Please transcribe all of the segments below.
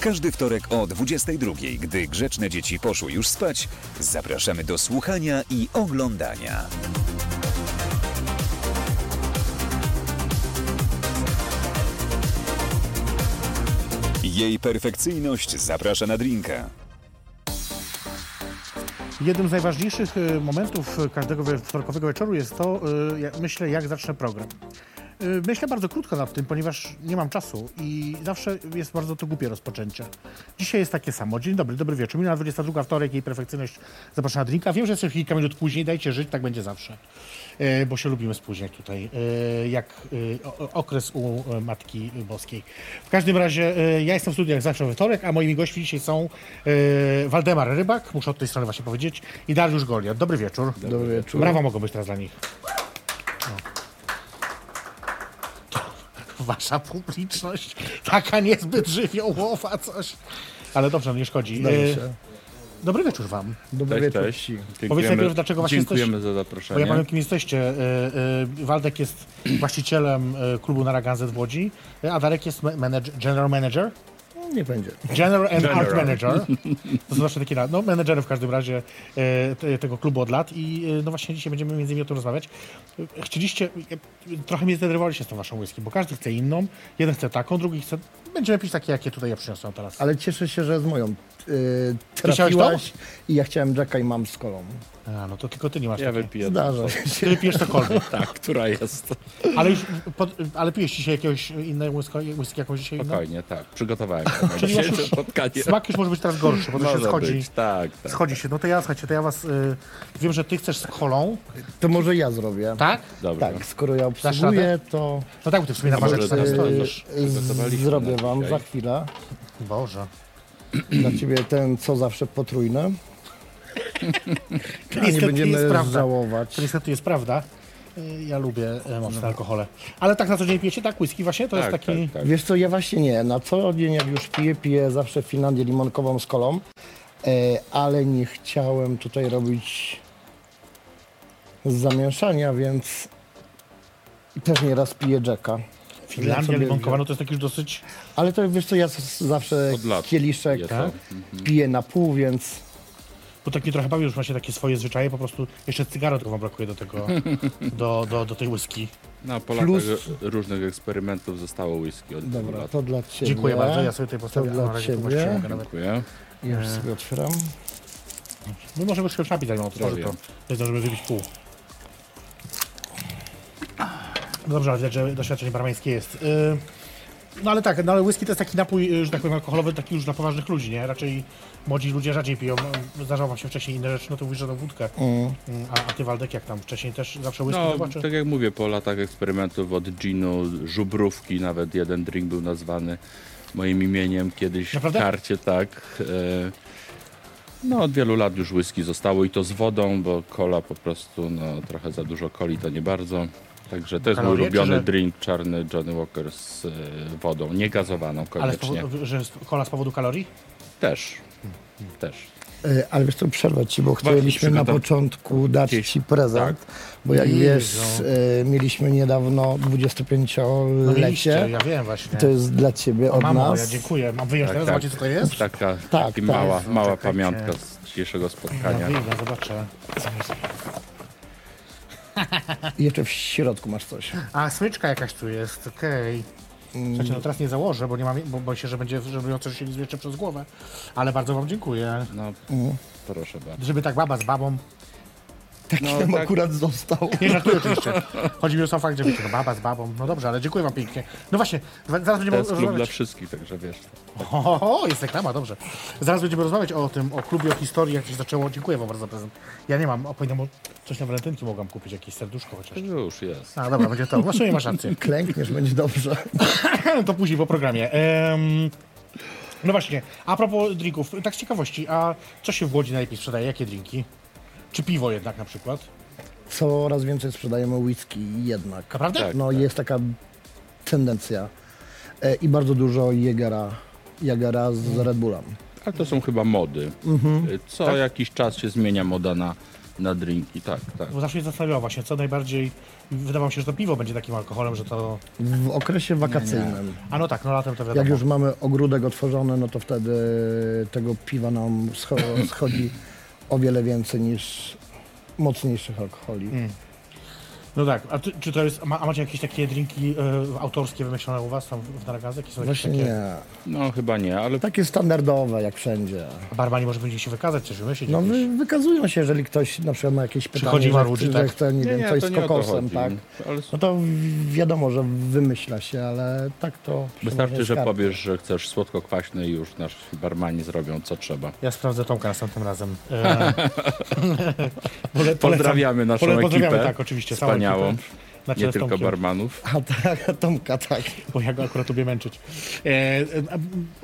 Każdy wtorek o 22, gdy grzeczne dzieci poszły już spać, zapraszamy do słuchania i oglądania. Jej perfekcyjność zaprasza na drinka. Jednym z najważniejszych e, momentów e, każdego we- wtorkowego wieczoru jest to, e, myślę, jak zacznę program. E, Myślę bardzo krótko nad tym, ponieważ nie mam czasu i zawsze jest bardzo to głupie rozpoczęcie. Dzisiaj jest takie samo. Dzień dobry, dobry wieczór. Minęła 22 wtorek, jej perfekcyjność zapraszana na drinka. Wiem, że jest kilka minut później, dajcie żyć, tak będzie zawsze. E, Bo się lubimy spóźniać tutaj, e, jak okres u Matki Boskiej. W każdym razie ja jestem w studiu jak zawsze we wtorek, a moimi gośćmi dzisiaj są Waldemar Rybak, muszę od tej strony właśnie powiedzieć, i Dariusz Goliat. Dobry wieczór. Dobry wieczór. Brawa mogą być teraz dla nich. Wasza publiczność, taka niezbyt żywiołowa coś. Ale dobrze, nie szkodzi. Zdaje E, się. Dobry wieczór wam. Dobry Cześć, wieczór. cześć. Dziękujemy, Powiedz najpierw, dlaczego właśnie dziękujemy jesteś- za Bo ja zaproszenie. powiem, kim jesteście. E, e, Waldek jest właścicielem klubu Naraganzet w Łodzi, a Darek jest ma- manage, general manager. Nie będzie. General and General. Art Manager. To są zawsze takie, na- no menedżery w każdym razie e, te, tego klubu od lat i e, no właśnie dzisiaj będziemy między innymi o tym rozmawiać. E, Chcieliście, e, trochę mnie zdenerwowaliście z tą waszą whisky, bo każdy chce inną, jeden chce taką, drugi chce, będziemy pić takie, jakie tutaj ja przyniosłem teraz. Ale cieszę się, że z moją chciałeś trafiłaś i ja chciałem Jacka i mam z kolą. A, no to tylko ty nie masz Ja takiej. wypiję. Zdarza się. Ty pijesz cokolwiek. Tak, która jest. Ale już, pod, ale pijesz dzisiaj jakiegoś innej whisky, whisky jakąś dzisiaj inną? Spokojnie, tak. Przygotowałem się na Czyli dzisiejsze spotkanie. Smak już może być teraz gorszy, bo to się Może schodzi. być, tak, tak. Schodzi się. No to ja, słuchajcie, to ja was, y, wiem, że ty chcesz z kolą, To może ja zrobię. tak? Dobrze. Tak, skoro ja obsługuję, to No tak, bo ty w sumie na może teraz jest- stoisz. przygotowaliśmy zrobię wam dzisiaj. za chwilę. Boże. Dla ciebie ten, co zawsze potrójne. A nie niestety będziemy jest prawda. żałować. To niestety jest prawda. Y, Ja lubię e, mocne alkohole. Ale tak na co dzień pijecie, tak? Whisky właśnie? To jest Tak, taki... tak, tak. Wiesz co, ja właśnie nie. Na co dzień jak już piję, piję zawsze w Finlandii limonkową z kolą. E, ale nie chciałem tutaj robić zamieszania, więc też nieraz piję Jacka. Finlandia sobie limonkowa, no to jest taki już dosyć... Ale to wiesz co, ja z- zawsze Od lat kieliszek tak? to. piję na pół, więc Bo tak mnie trochę bawi, już macie takie swoje zwyczaje, po prostu jeszcze cygaro tylko wam brakuje do tego, do, do, do tej whisky. No, po latach Plus- różnych eksperymentów zostało whisky od wielu dobra, lat. to dla ciebie. Dziękuję bardzo, ja sobie tutaj postawię. To dla a na razie tu ciebie. nawet. Dziękuję. Już sobie otwieram. My możemy się napić, zanim otworzy to. Nie zdążymy wypić pół. Dobrze, ale widać, że doświadczenie barmańskie jest. Yy, no ale tak, no ale whisky to jest taki napój, yy, że tak powiem, alkoholowy, taki już dla poważnych ludzi, nie? Raczej młodzi ludzie rzadziej piją. No, Zdarzało wam się wcześniej inne rzeczy, no to mówisz, że to wódkę. Mm. A, a ty, Waldek, jak tam wcześniej też zawsze whisky No, zobaczy? tak jak mówię, po latach eksperymentów od ginu, żubrówki, nawet jeden drink był nazwany moim imieniem kiedyś Naprawdę? w karcie, tak. E, No, od wielu lat już whisky zostało i to z wodą, bo cola po prostu, no, trochę za dużo coli to nie bardzo. Także to jest mój ulubiony że- drink czarny Johnny Walker z e, wodą, nie gazowaną Ale z koniecznie. powodu, że kola z powodu kalorii? Też, też. E, Ale wiesz co, przerwać ci, bo chcieliśmy na początku dać ci prezent, bo jak wiesz, e, mieliśmy niedawno No mieliście, 25-lecie. ja wiem właśnie. To jest dla ciebie od Mamo, nas. ja dziękuję. Mam wyjąć Tak, teraz, tak. zobaczcie co to jest? Taka, Tak, tak. mała, No, mała czekajcie. pamiątka z dzisiejszego Ja spotkania. wyjdę, zobaczę. I jeszcze w środku masz coś. A, smyczka jakaś tu jest, okej. Słuchajcie, no teraz nie założę, bo nie mam, bo boję się, że będzie, żeby ją coś się jeszcze przez głowę. Ale bardzo wam dziękuję. No, proszę bardzo. Żeby tak baba z babą. Taki No, nam tak. akurat został. Nie żartuję oczywiście. Chodzi mi o sam fakt, że wiecie, no baba z babą. No dobrze, ale dziękuję wam pięknie. No właśnie, zaraz To będziemy jest klub dla rozmawiać. wszystkich, także wiesz. O, jest reklama, dobrze. Zaraz będziemy rozmawiać o tym, o klubie, o historii, jak się zaczęło. Dziękuję wam bardzo za prezent. Ja nie mam, opowiadam, coś na walentynki mogłam kupić, jakieś serduszko chociaż. Już jest. A, dobra, będzie to. No w sumie masz rację. Klękniesz, będzie dobrze. to później po programie. Em, No właśnie, a propos drinków, tak z ciekawości, a co się w Łodzi najlepiej sprzedaje? Jakie drinki? Czy piwo jednak na przykład? Coraz więcej sprzedajemy whisky jednak. Naprawdę? Tak. No jest taka tendencja. E, I bardzo dużo Jägera, Jägera z Red Bullem. Ale to są chyba mody. Mhm. Co Tak? jakiś czas się zmienia moda na, na drinki, tak, tak. Bo zawsze mnie zastanawiało właśnie, co najbardziej... Wydawało mi się, że to piwo będzie takim alkoholem, że to... W okresie wakacyjnym. A no tak, no latem to wiadomo. Jak już mamy ogródek otworzony, no to wtedy tego piwa nam scho- schodzi o wiele więcej niż mocniejszych alkoholi. Mm. No tak, a ty, czy to jest, ma, a macie jakieś takie drinki e, autorskie wymyślone u was tam w? Jakie są jakieś Właśnie takie... nie. No chyba nie, ale Takie standardowe jak wszędzie. A Barmani może będzie się wykazać, coś wymyślić? No jakieś? wy, wykazują się, jeżeli ktoś na przykład ma jakieś pytanie, Przychodzi że, marudzi, chce, tak? że chce, nie, wiem, coś to z nie o to kokosem, chodzi. tak? Ale No to wi- wiadomo, że wymyśla się, ale tak to... wystarczy, że skarb. powiesz, że chcesz słodko-kwaśny i już nasi barmani zrobią co trzeba. Ja sprawdzę Tomka następnym razem. E, pole, Pozdrawiamy naszą pole, pozdrawiamy, ekipę. tak, oczywiście. Czele Nie tylko Tomkiem, barmanów. A tak, Tomka, tak. Bo ja go akurat lubię męczyć. E, e,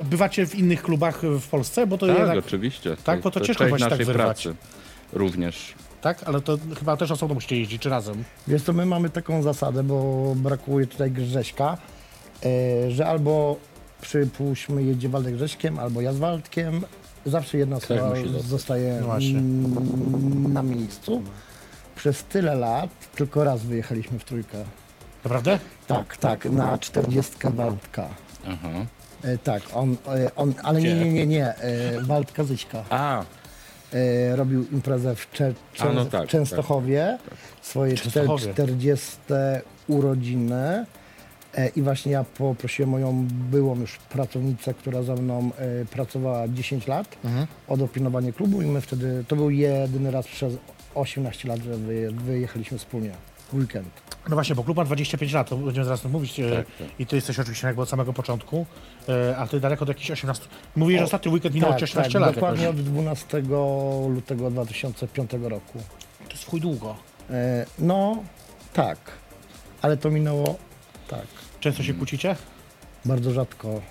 bywacie w innych klubach w Polsce? Bo to Tak, jednak... oczywiście. Tak, bo to ciężko część właśnie tak naszej wyrwać. pracy również. Tak? Ale to chyba też osobno musicie jeździć, czy razem? Wiesz co, my mamy taką zasadę, bo brakuje tutaj Grześka, e, że albo przypuśćmy jedzie Waldek Grześkiem, albo ja z Waldkiem. Zawsze jedna Ktoś osoba zostać. zostaje No na miejscu. Przez tyle lat tylko raz wyjechaliśmy w trójkę. Naprawdę? Tak, tak, na 40 Waldka. Aha. E, tak, on, e, on, ale nie, nie, nie, nie, e, Waldka Zyśka. A, e, robił imprezę w, Cze- Czę- A, no tak, w Częstochowie, swoje czter- Częstochowie. 40 urodziny. E, I właśnie ja poprosiłem moją byłą już pracownicę, która ze mną e, pracowała 10 lat, Mhm. o dopilnowanie klubu i my wtedy, to był jedyny raz przez 18 lat, że wy, wyjechaliśmy wspólnie w weekend. No właśnie, bo klub ma 25 lat, to będziemy zaraz mówić. e, Tak, tak. I ty jesteś oczywiście jakby od samego początku, e, a ty daleko do jakichś 18... Mówisz, że ostatni weekend minął ci 18 tak, lat dokładnie jakoś. od 12 lutego 2005 roku. To jest chuj długo. E, no, tak, ale to minęło, tak. Często się kłócicie? Bardzo rzadko.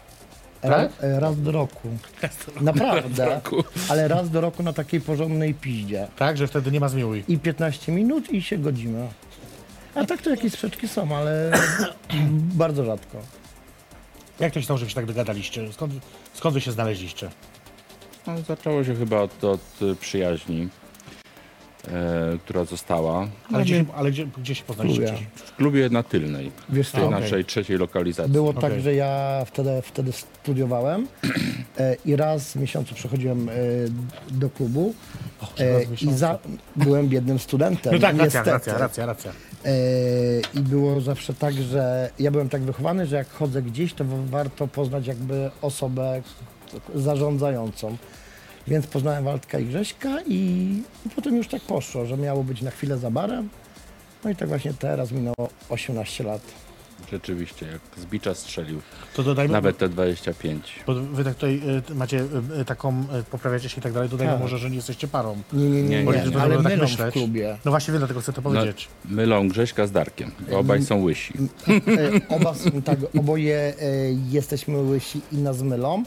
Tak? Ra, e, raz do roku. Naprawdę. Ale raz do roku na takiej porządnej piździe. Tak, że wtedy nie ma zmiłuj. I 15 minut i się godzimy. A tak to jakieś sprzeczki są, ale bardzo rzadko. Jak to się stało, że się tak dogadaliście? Skąd, skąd wy się znaleźliście? no, zaczęło się chyba od, od przyjaźni, e, która została. Ale, gdzie, się- ale gdzie, gdzie się poznaliście? Lubię. w klubie na Tylnej, Wiesz w tej co, naszej trzeciej lokalizacji. było Okej. tak, że ja wtedy, wtedy studiowałem e, i raz w miesiącu przychodziłem e, do klubu e, raz w i miesiącu. za, byłem biednym studentem. No tak, racja, niestety. racja, racja, racja. E, I było zawsze tak, że ja byłem tak wychowany, że jak chodzę gdzieś, to warto poznać jakby osobę zarządzającą. Więc poznałem Waldka i Grześka i, i potem już tak poszło, że miało być na chwilę za barem. No i tak właśnie teraz minęło 18 lat. Rzeczywiście, jak z bicza strzelił. To dodajmy, Nawet te 25. bo wy tak tutaj y, macie y, y, taką, y, poprawiacie się i tak dalej, dodajmy Tak. może, że nie jesteście parą. Nie, nie, nie, Nie, nie, nie, nie. ale tak mylą w klubie. No właśnie wiem, dlatego chcę to powiedzieć. Mylą Grześka z Darkiem, bo obaj są łysi. E, Oba, są tak, oboje e, jesteśmy łysi i nas mylą.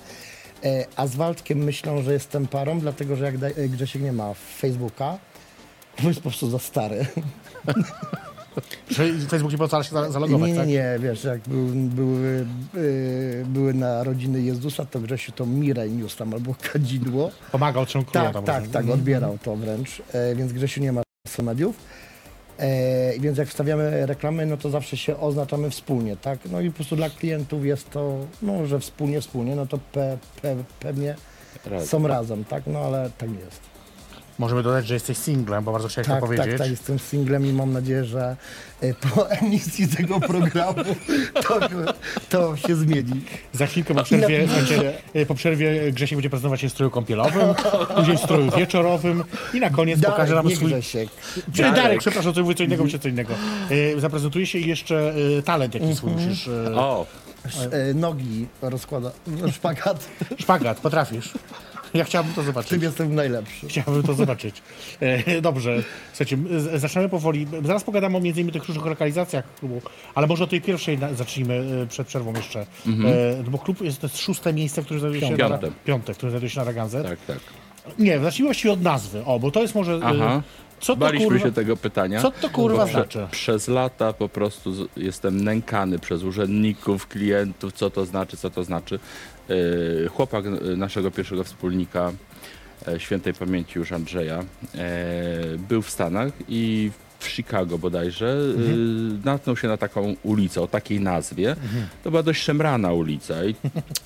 E, a z Waldkiem myślą, że jestem parą, dlatego że jak da, e, Grzesiek nie ma Facebooka, to jest po prostu za stary. Że Facebook nie pozwala się za- zalogować, nie, nie, tak? nie, wiesz, jak był, były, e, były narodziny Jezusa, to Grzesiu to Mirę niósł tam albo kadzidło. Pomagał królom Tak, tam. tak, tak, odbierał to wręcz, e, więc Grzesiu nie ma mediów. E, więc jak wstawiamy reklamy, no to zawsze się oznaczamy wspólnie, tak? No i po prostu dla klientów jest to, no, że wspólnie, wspólnie, no to pe, pe, pewnie są razem, tak? No ale tak jest. Możemy dodać, że jesteś singlem, bo bardzo chciałeś Tak, to tak, powiedzieć. tak, jestem singlem i mam nadzieję, że e, po emisji tego programu to, to się zmieni. Za chwilkę po przerwie, słuchajcie, y, po przerwie Grzesiek będzie prezentować się w stroju kąpielowym, później w stroju wieczorowym i na koniec pokaże Darek, nam nie swój... Grzesiek. Darek, Darek. Darek przepraszam, co mówię co innego, myślę co innego. Y, zaprezentuje się i jeszcze talent jaki swój Mhm. musisz... O, Sz- e, Nogi rozkłada, szpagat. szpagat, potrafisz. Ja chciałbym to zobaczyć. tym jestem najlepszy. Chciałbym to zobaczyć. E, Dobrze, słuchajcie, zaczynamy powoli. Zaraz pogadamy o między innymi tych różnych lokalizacjach klubu, ale może o tej pierwszej na- zacznijmy e, przed przerwą jeszcze. E, Bo klub jest to jest szóste miejsce, które znajduje się na, Piąte. piąte, które znajduje się na Raganze. Tak, tak. Nie, zacznijmy właściwie od nazwy. O, bo to jest może. Aha. Co to Baliśmy kurwa, się tego pytania. co to kurwa prze, znaczy? Przez lata po prostu jestem nękany przez urzędników, klientów, co to znaczy, co to znaczy. Yy, Chłopak yy, naszego pierwszego wspólnika, e, świętej pamięci już Andrzeja, e, był w Stanach i w Chicago bodajże Mhm. natknął się na taką ulicę o takiej nazwie. To była dość szemrana ulica i,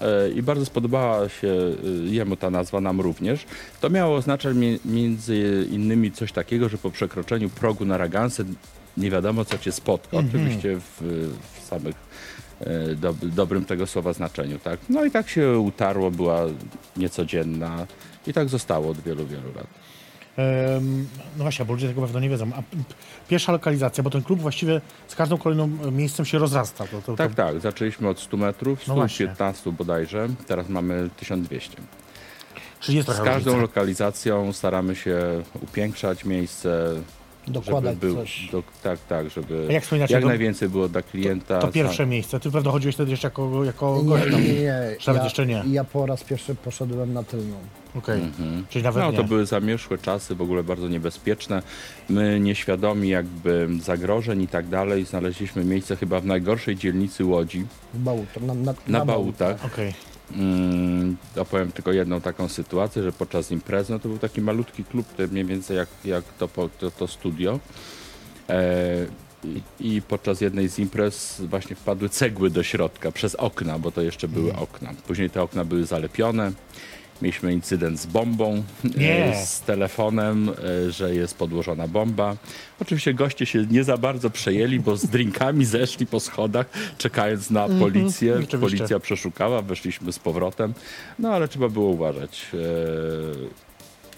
e, i bardzo spodobała się jemu ta nazwa, nam również. To miało oznaczać między innymi coś takiego, że po przekroczeniu progu na Ragansę nie wiadomo co cię spotka. Oczywiście w, w samych e, dob, dobrym tego słowa znaczeniu. Tak? No i tak się utarło, była niecodzienna i tak zostało od wielu, wielu lat. No właśnie, bo ludzie tego pewno nie wiedzą. A pierwsza lokalizacja, bo ten klub właściwie z każdą kolejną e, miejscem się rozrasta. To, to, Tak, to, tak. Zaczęliśmy od 100 metrów, No właśnie. 115 bodajże. Teraz mamy 1200. Czyli jest Z każdą różnica. lokalizacją staramy się upiększać miejsce, Dokładać żeby był, coś. do, tak, tak, żeby jak jak to- najwięcej było dla klienta. To pierwsze miejsce. Ty pewno chodziłeś wtedy jeszcze jako, jako Nie, gość. nie, nie. nie. Nawet Ja, jeszcze nie? ja po raz pierwszy poszedłem na tylną. Okej. Czyli nawet No, nie. to były zamierzchłe czasy, w ogóle bardzo niebezpieczne. My nieświadomi jakby zagrożeń i tak dalej, znaleźliśmy miejsce chyba w najgorszej dzielnicy Łodzi, W Bałutach. Na, na, na Bałutach. Okej. Mm, opowiem tylko jedną taką sytuację, że podczas imprezy, no to był taki malutki klub, mniej więcej jak, jak to, to, to studio. E, i, I podczas jednej z imprez właśnie wpadły cegły do środka przez okna, bo to jeszcze były okna. Później te okna były zalepione. Mieliśmy incydent z bombą, Nie. e, z telefonem, e, że jest podłożona bomba. Oczywiście goście się nie za bardzo przejęli, bo z drinkami zeszli po schodach, czekając na policję. Oczywiście. Policja przeszukała, weszliśmy z powrotem. No ale trzeba było uważać. E,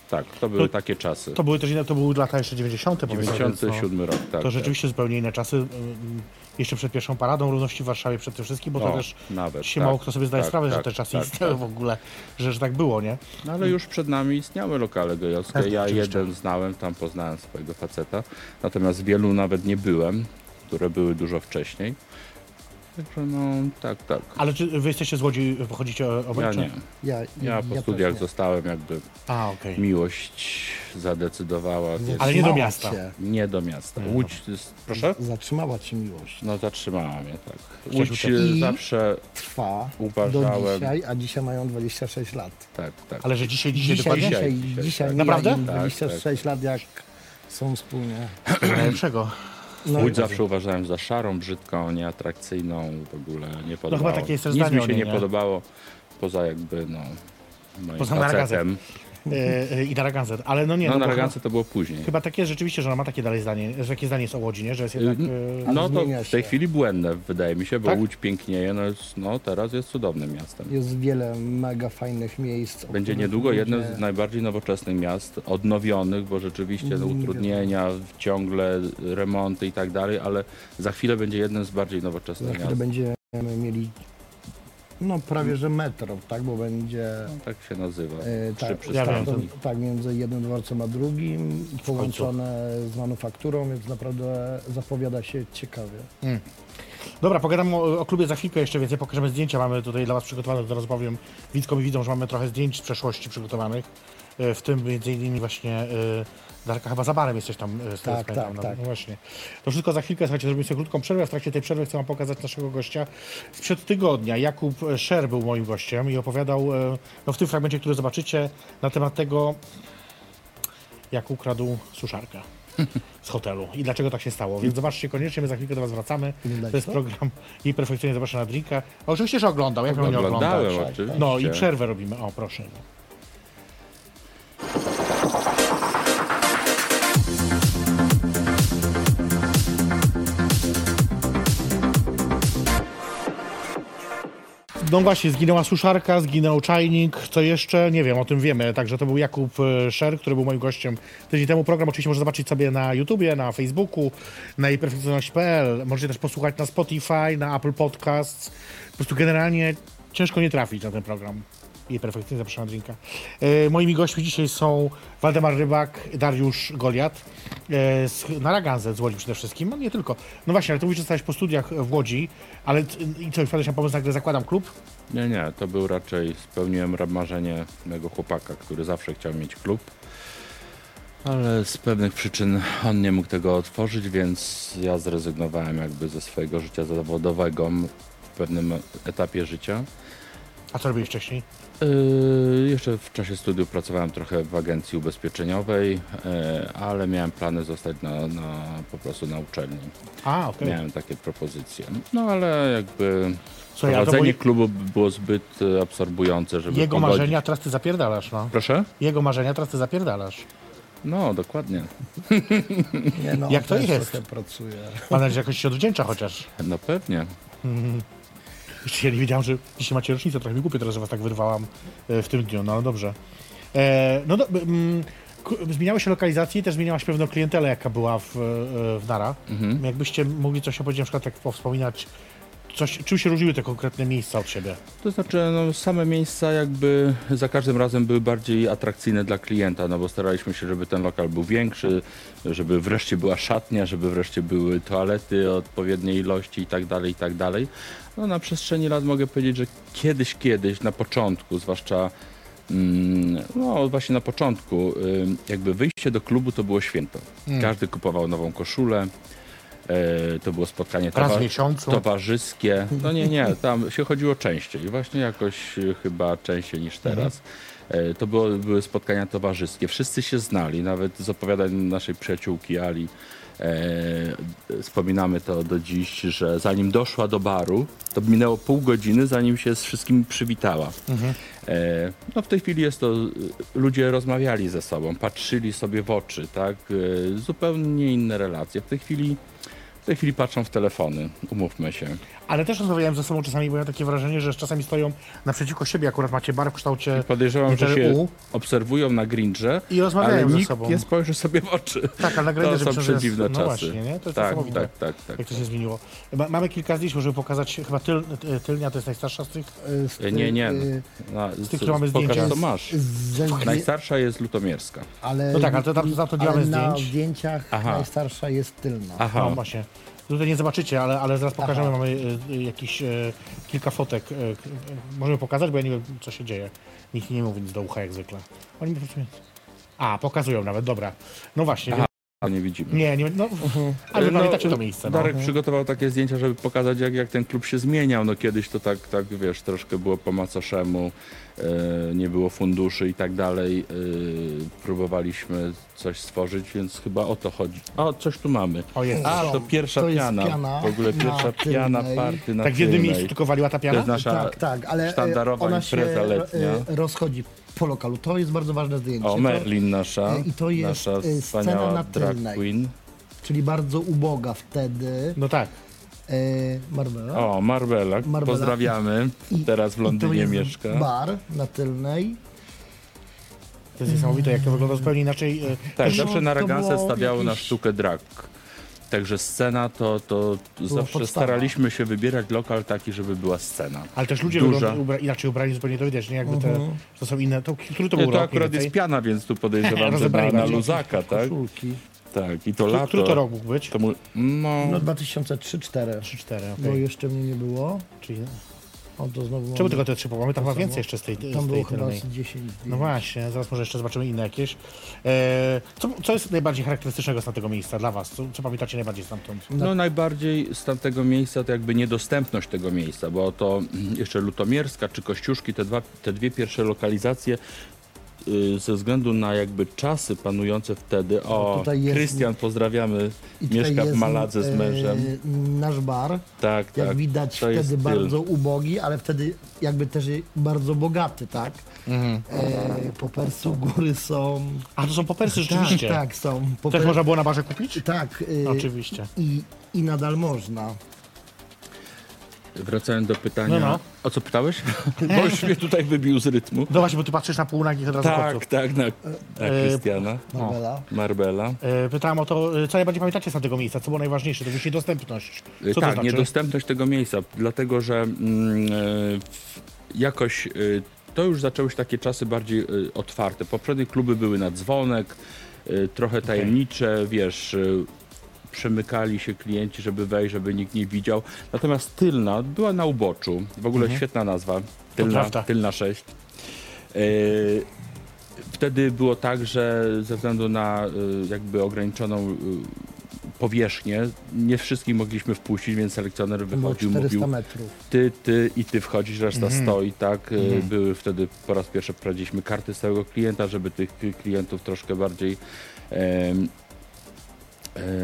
tak, to były To- takie czasy. To były też inne, to były lata jeszcze 90. powiedzmy, więc 97 rok, tak. To tak. rzeczywiście zupełnie inne czasy. Jeszcze przed pierwszą paradą równości w Warszawie przede wszystkim, bo to O, też nawet, się tak, mało kto sobie zdaje tak, sprawę, że tak, te czasy tak, istniały tak. w ogóle, że, że tak było, nie? No ale już przed nami istniały lokale gejowskie. Ja oczywiście. jeden znałem, tam poznałem swojego faceta. Natomiast wielu nawet nie byłem, które były dużo wcześniej. Także no, tak, tak. Ale czy wy jesteście z Łodzi, pochodzicie obaj? Ja czy- nie. Ja, Ja po też studiach nie. zostałem, jakby A, okej. miłość zadecydowała, więc Ale nie do miasta. cię. nie do miasta. Łódź, proszę? Zatrzymała cię miłość. No zatrzymała mnie, tak. Łódź. I- zawsze, Trwa do Uważałem. dzisiaj, a dzisiaj mają 26 lat. tak, tak. Ale że dzisiaj, dzisiaj, Dzisiaj, dokładnie? dzisiaj, Dzisiaj, dzisiaj, dzisiaj, dzisiaj tak. Naprawdę? mija im Tak, 26 lat, jak są wspólnie. Najlepszego. No Łódź i- zawsze uważałem za szarą, brzydką, nieatrakcyjną, w ogóle nie podobało. chyba takie jest Nic mi się nie, nie? podobało, poza jakby, no, moim Poza facetem. E, I na Ragansę. Ale no nie, No no, na bo Ragance to było później. Chyba takie jest rzeczywiście, że ona ma takie dalej zdanie, że takie zdanie jest o Łodzi, nie? Że jest jednak... e, No to w tej się. chwili błędne wydaje mi się, bo Tak? Łódź pięknieje, no, jest, no teraz jest cudownym miastem. Jest wiele mega fajnych miejsc. Będzie niedługo ludzie- jednym z najbardziej nowoczesnych miast, odnowionych, bo rzeczywiście no, Nie utrudnienia, ciągle remonty i tak dalej, ale za chwilę będzie jednym z bardziej Za nowoczesnych chwilę miast. będziemy mieli no prawie że metro, tak? Bo będzie No, tak się nazywa. e, Trzy tak, przystanki. wiem, tak, tak między jednym dworcem a drugim, połączone z manufakturą, więc naprawdę zapowiada się ciekawie. Dobra, pogadamy o, o klubie za chwilkę jeszcze więcej, pokażemy zdjęcia. Mamy tutaj dla Was przygotowane, zaraz powiem widzkom i widzom, że mamy trochę zdjęć z przeszłości przygotowanych. E, W tym między innymi właśnie e, Darka, chyba za barem jesteś tam e, z tego Tak, tak, no, tak. no właśnie. To wszystko za chwilkę, słuchajcie, zrobimy sobie krótką przerwę. W trakcie tej przerwy chcę Wam pokazać naszego gościa. Sprzed tygodnia Jakub Szer był moim gościem i opowiadał no, w tym fragmencie, który zobaczycie, na temat tego, jak ukradł suszarkę z hotelu i dlaczego tak się stało. Więc zobaczcie koniecznie, my za chwilkę do Was wracamy. To jest program i perfekcyjnie zapraszam na drinka. Oczywiście, że oglądał, jak miał nie Oglądałem oglądać. oczywiście. No i przerwę robimy. O, proszę. No właśnie, zginęła suszarka, zginął czajnik, co jeszcze? Nie wiem, o tym wiemy. Także to był Jakub e, Szer, który był moim gościem tydzień temu. Program oczywiście można zobaczyć sobie na YouTubie, na Facebooku, na iperfekcjonalność.pl. Możecie też posłuchać na Spotify, na Apple Podcasts. Po prostu generalnie ciężko nie trafić na ten program. Jej perfekcyjnie zapraszam na drinka. E, moimi gośćmi dzisiaj są Waldemar Rybak, Dariusz Goliat, e, z, na Raganze z Łodzi przede wszystkim, no nie tylko. No właśnie, ale ty mówisz, że zostałeś po studiach w Łodzi, ale i co, wpadłeś na pomysł, nagle zakładam klub? Nie, nie, to był raczej, spełniłem marzenie mego chłopaka, który zawsze chciał mieć klub. Ale z pewnych przyczyn on nie mógł tego otworzyć, więc ja zrezygnowałem jakby ze swojego życia zawodowego w pewnym etapie życia. A co robiłeś wcześniej? Yy, jeszcze w czasie studiów pracowałem trochę w agencji ubezpieczeniowej, yy, ale miałem plany zostać na, na, po prostu na uczelni. A, okej. Miałem takie propozycje. No ale jakby to prowadzenie moi- klubu było zbyt e, absorbujące, żeby Jego pogodzić. marzenia, teraz ty zapierdalasz, no. Proszę? Jego marzenia, teraz ty zapierdalasz. No, dokładnie. Nie, no, Jak to jest? pracuje. Mam nadzieję, że jakoś się odwdzięcza chociaż. No pewnie. Jeszcze ja nie wiedziałem, że dzisiaj macie rocznicę, trochę mi głupio teraz, że was tak wyrwałam e, w tym dniu, no ale dobrze. E, no do, mm, zmieniały się lokalizacje i też zmieniała się pewno klientela, jaka była w, e, w Nara. Mhm. Jakbyście mogli coś opowiedzieć, na przykład tak powspominać, coś, czym się różniły te konkretne miejsca od siebie? To znaczy, no, same miejsca jakby za każdym razem były bardziej atrakcyjne dla klienta, no bo staraliśmy się, żeby ten lokal był większy, żeby wreszcie była szatnia, żeby wreszcie były toalety odpowiedniej ilości i tak dalej, i tak dalej. No na przestrzeni lat mogę powiedzieć, że kiedyś, kiedyś, na początku, zwłaszcza mm, no właśnie na początku, jakby wyjście do klubu to było święto. Każdy kupował nową koszulę, to było spotkanie towa- towarzyskie. No nie, nie, tam się chodziło częściej, właśnie jakoś e, chyba częściej niż teraz. E, To było, były spotkania towarzyskie. Wszyscy się znali, nawet z opowiadań naszej przyjaciółki Ali. E, wspominamy to do dziś, że zanim doszła do baru, to minęło pół godziny, zanim się z wszystkimi przywitała. E, no w tej chwili jest to, e, ludzie rozmawiali ze sobą, patrzyli sobie w oczy, tak? E, zupełnie inne relacje. W tej chwili, w tej chwili patrzą w telefony, umówmy się. Ale też rozmawiałem ze sobą czasami, bo ja takie wrażenie, że czasami stoją naprzeciwko siebie, akurat macie bar w kształcie Podejrzewam, że się U obserwują na grindrze, i rozmawiają ale ze nikt sobą. nie spojrzy sobie w oczy. Tak, ale na To Grindrze są myślę, że jest- przedziwne no czasy. właśnie, nie? To jest tak, tak, tak, tak. Jak to się zmieniło. Ma, mamy kilka zdjęć, żeby pokazać, chyba tyl, y, tylnia to jest najstarsza z tych. Y, z E, Nie, nie. No, tych, które mamy pokaż, zdjęcia. co masz. zdję- Najstarsza jest lutomierska. ale, No tak, ale to tam- za to na zdjęć. zdjęciach Aha. najstarsza jest tylna. Aha, No właśnie. Tutaj nie zobaczycie, ale, ale zaraz pokażemy. Mamy y, y, jakieś y, kilka fotek. Y, y, możemy pokazać, bo ja nie wiem, co się dzieje. Nikt nie mówi nic do ucha, jak zwykle. Oni po prostu... A, pokazują nawet, dobra. No właśnie. Więc- nie widzimy. Nie, nie, no, ale No, pamiętacie to miejsce. No. Darek przygotował takie zdjęcia, żeby pokazać, jak, jak ten klub się zmieniał. No kiedyś to tak, tak wiesz, troszkę było po macoszemu, e, nie było funduszy i tak dalej. E, próbowaliśmy coś stworzyć, więc chyba o to chodzi. O, coś tu mamy. O, jest. A, to pierwsza To jest piana. piana W ogóle na pierwsza piana party na tak w jednym miejscu tylko waliła ta To piana? jest nasza... tak, tak, ale y, sztandarowa ona się impreza letnia. y, rozchodzi po lokalu. To jest bardzo ważne zdjęcie. O, To- Merlin nasza, e, i to jest, nasza e, scena wspaniała na drag tylnej. queen. Czyli bardzo uboga wtedy. No tak. E, Marbella. O, Marbella, Marbella. pozdrawiamy. I- Teraz w I to Londynie jest mieszka. bar na tylnej. To jest niesamowite, jak to wygląda zupełnie inaczej. y, Tak, To zawsze było- na to Ragansę było stawiało na jakieś- sztukę drag. Także scena to, to zawsze podstawa. staraliśmy się wybierać lokal taki, żeby była scena. Ale też ludzie Duża. wygląda, ubra, inaczej ubrani zupełnie to widać, nie? Jakby te, to są inne. To, który to Nie, był to rok? akurat jest piana, więc tu podejrzewam, że na, na luzaka, tak? Koszulki. Tak, i to lato. Który to rok mógł być? To mu, no, No 2003-2004. 3-4, Bo okej. jeszcze mnie nie było. Czyli... O, to znowu Czemu mamy- tylko te trzy? Mamy tam chyba więcej jeszcze z tej, z Tam było tej chyba tylnej. z 10 No właśnie, zaraz może jeszcze zobaczymy inne jakieś. E, co, co jest najbardziej charakterystycznego z tamtego miejsca dla was? Co, co pamiętacie najbardziej stamtąd? no najbardziej z tamtego miejsca to jakby niedostępność tego miejsca, bo to mm, jeszcze Lutomierska czy Kościuszki, te, dwa, te dwie pierwsze lokalizacje y, ze względu na jakby czasy panujące wtedy, o, tutaj jest- Krystian, pozdrawiamy, I tutaj mieszka w jest, Maladze z e, mężem. Nasz bar, Tak, jak tak. widać, to jest wtedy styl. bardzo ubogi, ale wtedy jakby też bardzo bogaty, tak? Mhm. E, po Persu góry są. A to są popersy rzeczywiście. Tak, tak, są. Po Też Per- można było na barze kupić? Tak, e, Oczywiście. i, i nadal można. Wracając do pytania, No, no. o co pytałeś? Bo już mnie tutaj wybił z rytmu. No właśnie, bo ty patrzysz na półnagich od razu Tak, chłopców. tak, na, na E, Krystiana, Marbella. Marbella. E, pytałem o to, e, co najbardziej pamiętacie z tamtego miejsca? Co było najważniejsze? To już niedostępność. Co to tak, znaczy? niedostępność tego miejsca, dlatego że mm, e, w- jakoś e, to już zaczęły się takie czasy bardziej y, otwarte. Poprzednie kluby były na dzwonek, y, trochę tajemnicze, wiesz, y, przemykali się klienci, żeby wejść, żeby nikt nie widział. Natomiast Tylna była na uboczu. W ogóle świetna nazwa. Tylna, tylna 6. Y, Wtedy było tak, że ze względu na y, jakby ograniczoną y, powierzchnię, nie wszystkich mogliśmy wpuścić, więc selekcjoner wychodził, 400 mówił metrów. ty, ty i ty wchodzisz, reszta Mhm. stoi, tak? Y, Były wtedy po raz pierwszy wprowadziliśmy karty stałego klienta, żeby tych klientów troszkę bardziej em, e,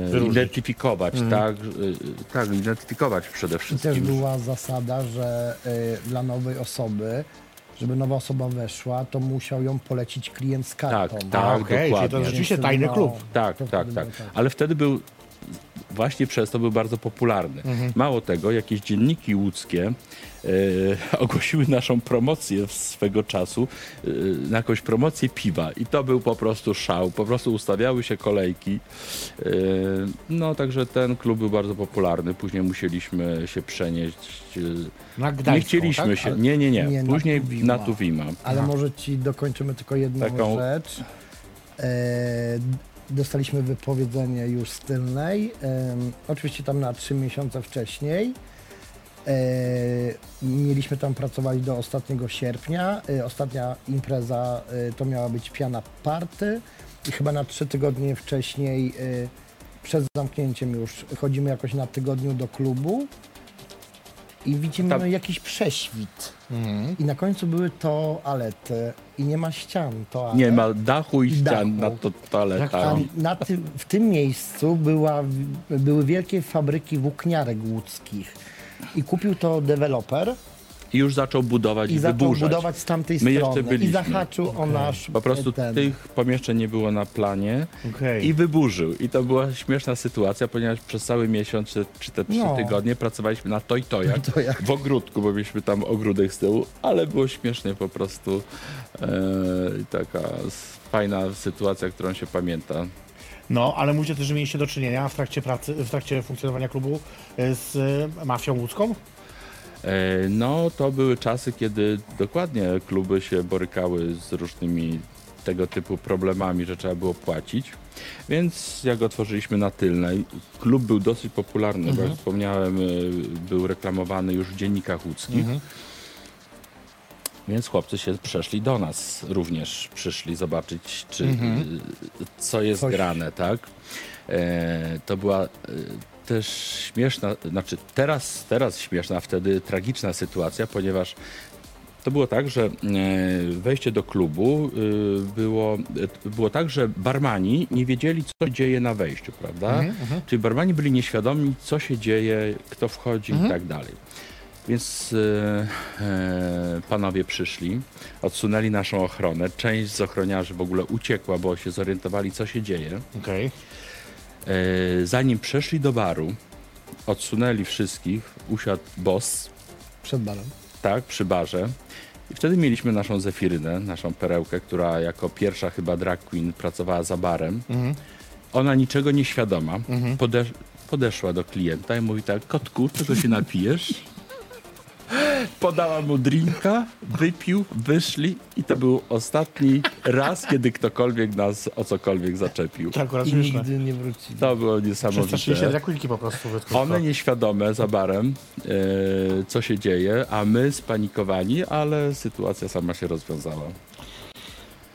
Wyróżnić. identyfikować, tak? Y, tak, identyfikować przede I też wszystkim. była zasada, że y, dla nowej osoby, żeby nowa osoba weszła, to musiał ją polecić klient z kartą. tak. A, okej, czyli dokładnie. to rzeczywiście tajny klub. Tak, tak, tak. tak. Ale wtedy był, właśnie przez to był bardzo popularny. Mhm. Mało tego, jakieś dzienniki łódzkie e, ogłosiły naszą promocję swego czasu e, na jakąś promocję piwa i to był po prostu szał. Po prostu ustawiały się kolejki. E, no, także ten klub był bardzo popularny. Później musieliśmy się przenieść. e, Na Gdańską, nie chcieliśmy tak? się. Nie, nie, nie. Nie, na Później Tuwima. na Tuwima. Ale może ci dokończymy tylko jedną Taką- rzecz. Dostaliśmy wypowiedzenie już z tylnej. oczywiście tam na trzy miesiące wcześniej. E, mieliśmy tam pracować do ostatniego sierpnia. E, ostatnia impreza e, to miała być piana party i chyba na trzy tygodnie wcześniej przed zamknięciem już chodzimy jakoś na tygodniu do klubu i widzimy Tam- jakiś prześwit. Mhm. I na końcu były toalety i nie ma ścian toalet. Nie ma dachu i ścian dachu. nad to A na tym, w tym miejscu była, były wielkie fabryki włókniarek łódzkich. I kupił to deweloper I już zaczął budować i, i zaczął wyburzać. budować z tamtej My jeszcze strony. I byliśmy. zahaczył o nasz Po prostu ten. tych pomieszczeń nie było na planie Okej. i wyburzył. I to była śmieszna sytuacja, ponieważ przez cały miesiąc czy, czy te trzy No. tygodnie pracowaliśmy na to i to w ogródku, bo mieliśmy tam ogródek z tyłu, ale było śmiesznie po prostu. E, i taka fajna sytuacja, którą się pamięta. No, ale mówicie też, że mieliście do czynienia w trakcie pracy, w trakcie funkcjonowania klubu e, z mafią łódzką? E, No, to były czasy, kiedy dokładnie kluby się borykały z różnymi tego typu problemami, że trzeba było płacić. Więc jak otworzyliśmy na tylnej, klub był dosyć popularny, bo jak wspomniałem, e, był reklamowany już w dziennikach łódzkich. Więc chłopcy się przeszli do nas również, przyszli zobaczyć, czy, e, co jest Coś. grane, tak? E, to była też śmieszna, znaczy teraz, teraz śmieszna, a wtedy tragiczna sytuacja, ponieważ to było tak, że e, wejście do klubu e, było, e, było tak, że barmani nie wiedzieli, co się dzieje na wejściu, prawda? Czyli barmani byli nieświadomi, co się dzieje, kto wchodzi i tak dalej. Więc e, e, panowie przyszli, odsunęli naszą ochronę. Część z ochroniarzy w ogóle uciekła, bo się zorientowali, co się dzieje. Okej. E, zanim przeszli do baru, odsunęli wszystkich, usiadł boss, przed barem. tak, przy barze. I wtedy mieliśmy naszą Zefirynę, naszą perełkę, która jako pierwsza chyba drag queen pracowała za barem. Ona niczego nieświadoma podesz- podeszła do klienta i mówi tak, kotku, czego się napijesz? Podała mu drinka, wypił, wyszli i to był ostatni raz, kiedy ktokolwiek nas o cokolwiek zaczepił. To akurat I śmieszne. nigdy nie wrócili. To było Przestraszyli się niesamowite. drakulki po prostu. One nieświadome za barem, e, co się dzieje, a my spanikowani, ale sytuacja sama się rozwiązała.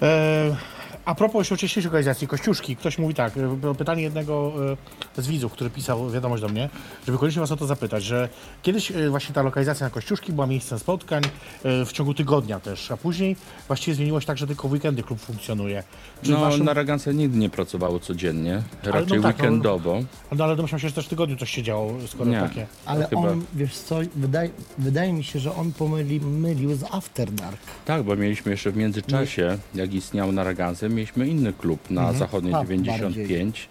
E, a propos jeszcze wcześniejszej organizacji, Kościuszki, ktoś mówi tak, e, było pytanie jednego e, z widzów, który pisał wiadomość do mnie, żeby koniecznie was o to zapytać, że kiedyś e, właśnie ta lokalizacja na Kościuszki była miejscem spotkań w ciągu tygodnia też, a później właściwie zmieniło się tak, że tylko w weekendy klub funkcjonuje. Czy No, waszym... na Ragance nigdy nie pracowało codziennie, no raczej tak, no, weekendowo. no ale domyślam się, że też w tygodniu coś się działo, skoro Nie. takie. Ale chyba- on, wiesz co, wydaje, wydaje mi się, że on pomyli, mylił z After Dark. Tak, bo mieliśmy jeszcze w międzyczasie, jak istniał na Ragance, mieliśmy inny klub na zachodniej Pub 95.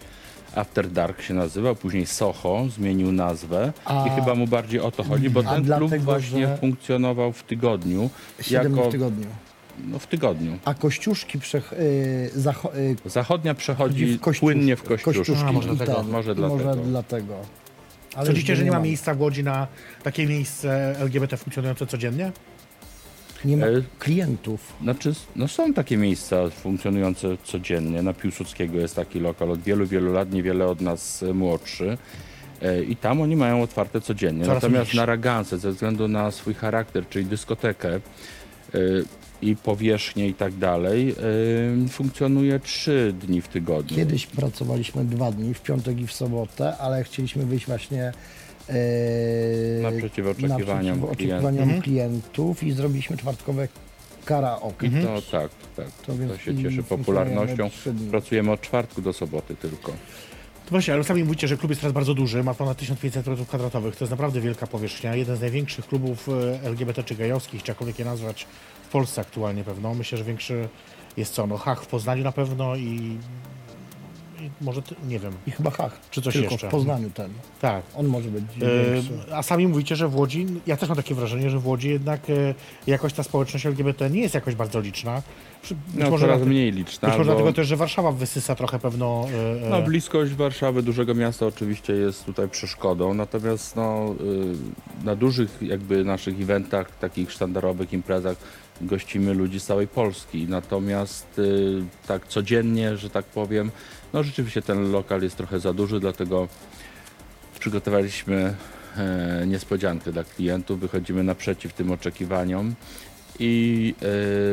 After Dark się nazywał, później Soho zmienił nazwę A- i chyba mu bardziej o to chodzi, bo A ten klub właśnie że- funkcjonował w tygodniu. Siedem dni jako, w tygodniu. No w tygodniu. A Kościuszki przech, y, zacho, y, Zachodnia przechodzi w Kościuszki- płynnie w Kościuszki. Kościuszki A, może i dlatego. ten, Może dlatego. Może dlatego. Ale Sądzicie, że nie ma ma. miejsca w Łodzi na takie miejsce LGBT funkcjonujące codziennie? Nie ma E, klientów. Znaczy, no są takie miejsca funkcjonujące codziennie. Na Piłsudskiego jest taki lokal od wielu, wielu lat, niewiele od nas e, młodszy. E, I tam oni mają otwarte codziennie. Coraz Natomiast mniejszy. na Ragance, ze względu na swój charakter, czyli dyskotekę i powierzchnię i tak dalej, e, funkcjonuje trzy dni w tygodniu. Kiedyś pracowaliśmy dwa dni, w piątek i w sobotę, ale chcieliśmy wyjść właśnie e, Naprzeciw oczekiwaniom naprzeciw klientów. oczekiwaniom Mhm. klientów i zrobiliśmy czwartkowe karaoke. To tak, tak. To To, się cieszy popularnością. Pracujemy od czwartku do soboty tylko. To właśnie, ale sami mówicie, że klub jest teraz bardzo duży, ma ponad 1500 m2, to jest naprawdę wielka powierzchnia. Jeden z największych klubów e, LGBT czy gejowskich, czy jakkolwiek je nazwać, w Polsce aktualnie pewno. Myślę, że większy jest co, no Hach w Poznaniu na pewno i, i może, nie wiem, I chyba Hach. Czy coś Tylko jeszcze? w Poznaniu ten. tak. On może być E. A sami mówicie, że w Łodzi, ja też mam takie wrażenie, że w Łodzi jednak e, jakoś ta społeczność LGBT nie jest jakoś bardzo liczna. Być No, może, coraz dlatego, mniej liczna. być może bo- dlatego też, że Warszawa wysysa trochę pewno... e, e, No, bliskość Warszawy, dużego miasta oczywiście jest tutaj przeszkodą, natomiast no, y, na dużych jakby naszych eventach, takich sztandarowych imprezach gościmy ludzi z całej Polski, natomiast y, tak codziennie, że tak powiem, no rzeczywiście ten lokal jest trochę za duży, dlatego przygotowaliśmy e, niespodziankę dla klientów, wychodzimy naprzeciw tym oczekiwaniom i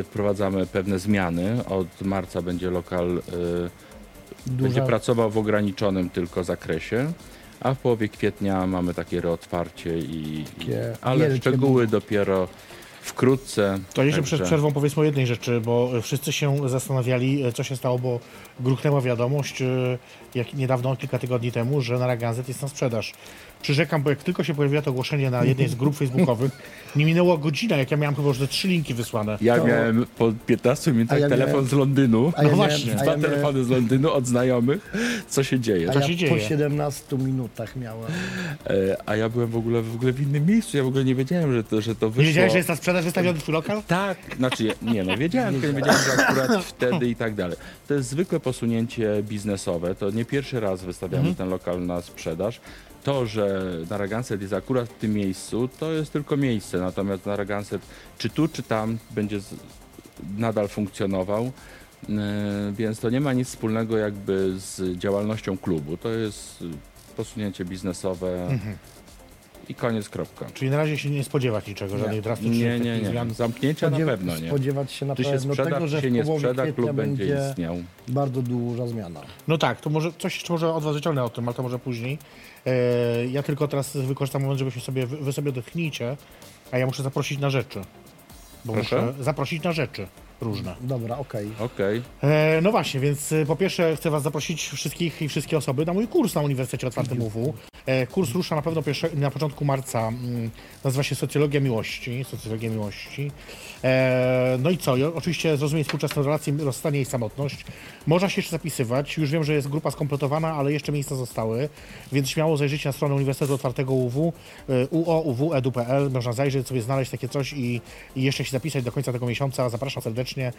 e, wprowadzamy pewne zmiany. Od marca będzie lokal e, będzie Duża, pracował w ograniczonym tylko zakresie, a w połowie kwietnia mamy takie reotwarcie i, i ale szczegóły dopiero wkrótce. To jeszcze Także- przed przerwą powiedzmy o jednej rzeczy, bo wszyscy się zastanawiali, e, co się stało, bo gruchnęła wiadomość e, jak niedawno, kilka tygodni temu, że na Ragazet jest na sprzedaż. Przyrzekam, bo jak tylko się pojawiło to ogłoszenie na jednej z grup facebookowych, nie minęła godzina, jak ja miałem chyba już te trzy linki wysłane. Ja To- miałem po 15 minutach ja telefon miałem- z Londynu, A ja No miałem- właśnie, dwa ja miałem- telefony z Londynu od znajomych, co się dzieje. A Co ja się po dzieje? 17 minutach miałem. E, A ja byłem w ogóle, w ogóle w innym miejscu, ja w ogóle nie wiedziałem, że to, że to wyszło. Nie wiedziałeś, że jest na sprzedaż wystawiony twój lokal? Tak, znaczy ja- nie no, wiedziałem, tylko nie wiedziałem, że akurat wtedy i tak dalej. To jest zwykłe posunięcie biznesowe, to nie pierwszy raz wystawiamy ten lokal na sprzedaż. To, że Narragansett jest akurat w tym miejscu, to jest tylko miejsce, natomiast Narragansett czy tu, czy tam będzie z, nadal funkcjonował, yy, więc to nie ma nic wspólnego jakby z działalnością klubu. To jest posunięcie biznesowe i koniec, kropka. Czyli na razie się nie spodziewać niczego, żadnych Nie. drastycznych Nie, nie, nie. zmian. Zamknięcia na pewno nie. Spodziewać się na Czy się pewno sprzeda, tego, że się w nie sprzeda, klub będzie będzie istniał. bardzo duża zmiana. No tak, to może coś jeszcze może od was wyciągnę o tym, ale to może później. E, ja tylko teraz wykorzystam moment, żebyśmy sobie, wy sobie odetchnijcie, a ja muszę zaprosić na rzeczy. Bo Proszę? muszę zaprosić na rzeczy różne. Dobra, okej. Okej. E, no właśnie, więc e, po pierwsze chcę was zaprosić wszystkich i wszystkie osoby na mój kurs na Uniwersytecie Otwartym UW. E, kurs rusza na pewno pierwsze, na początku marca. Mm, nazywa się Socjologia Miłości. Socjologia Miłości. E, no i co? Oczywiście zrozumieć współczesne relacje, rozstanie i samotność. Można się jeszcze zapisywać. Już wiem, że jest grupa skompletowana, ale jeszcze miejsca zostały. Więc śmiało zajrzyjcie na stronę Uniwersytetu Otwartego UW, e, uouw.edu.pl. Można zajrzeć, sobie znaleźć takie coś i, i jeszcze się zapisać do końca tego miesiąca. Zapraszam serdecznie.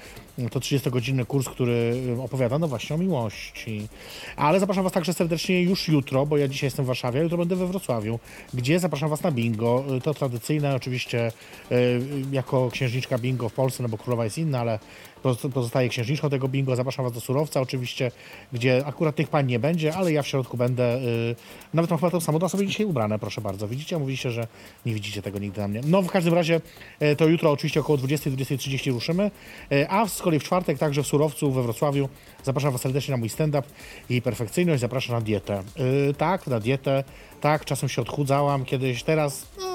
To 30-godzinny kurs, który y, opowiada no właśnie o miłości. Ale zapraszam Was także serdecznie już jutro, bo ja dzisiaj jestem w Warszawie, a jutro będę we Wrocławiu, gdzie zapraszam Was na bingo. Y, To tradycyjne oczywiście y, jako księżniczka bingo w Polsce, no bo królowa jest inna, ale poz- pozostaje księżniczką tego bingo. Zapraszam Was do Surowca oczywiście, gdzie akurat tych pań nie będzie, ale ja w środku będę. y, Nawet mam chyba tą samą sobie dzisiaj ubrane, proszę bardzo. Widzicie? Mówiliście, że nie widzicie tego nigdy na mnie. No w każdym razie e, to jutro oczywiście około 20-20.30 ruszymy, E, a z kolei w czwartek także w Surowcu we Wrocławiu zapraszam Was serdecznie na mój stand-up i perfekcyjność, zapraszam na dietę. E, Tak, na dietę, tak, czasem się odchudzałam kiedyś, teraz no,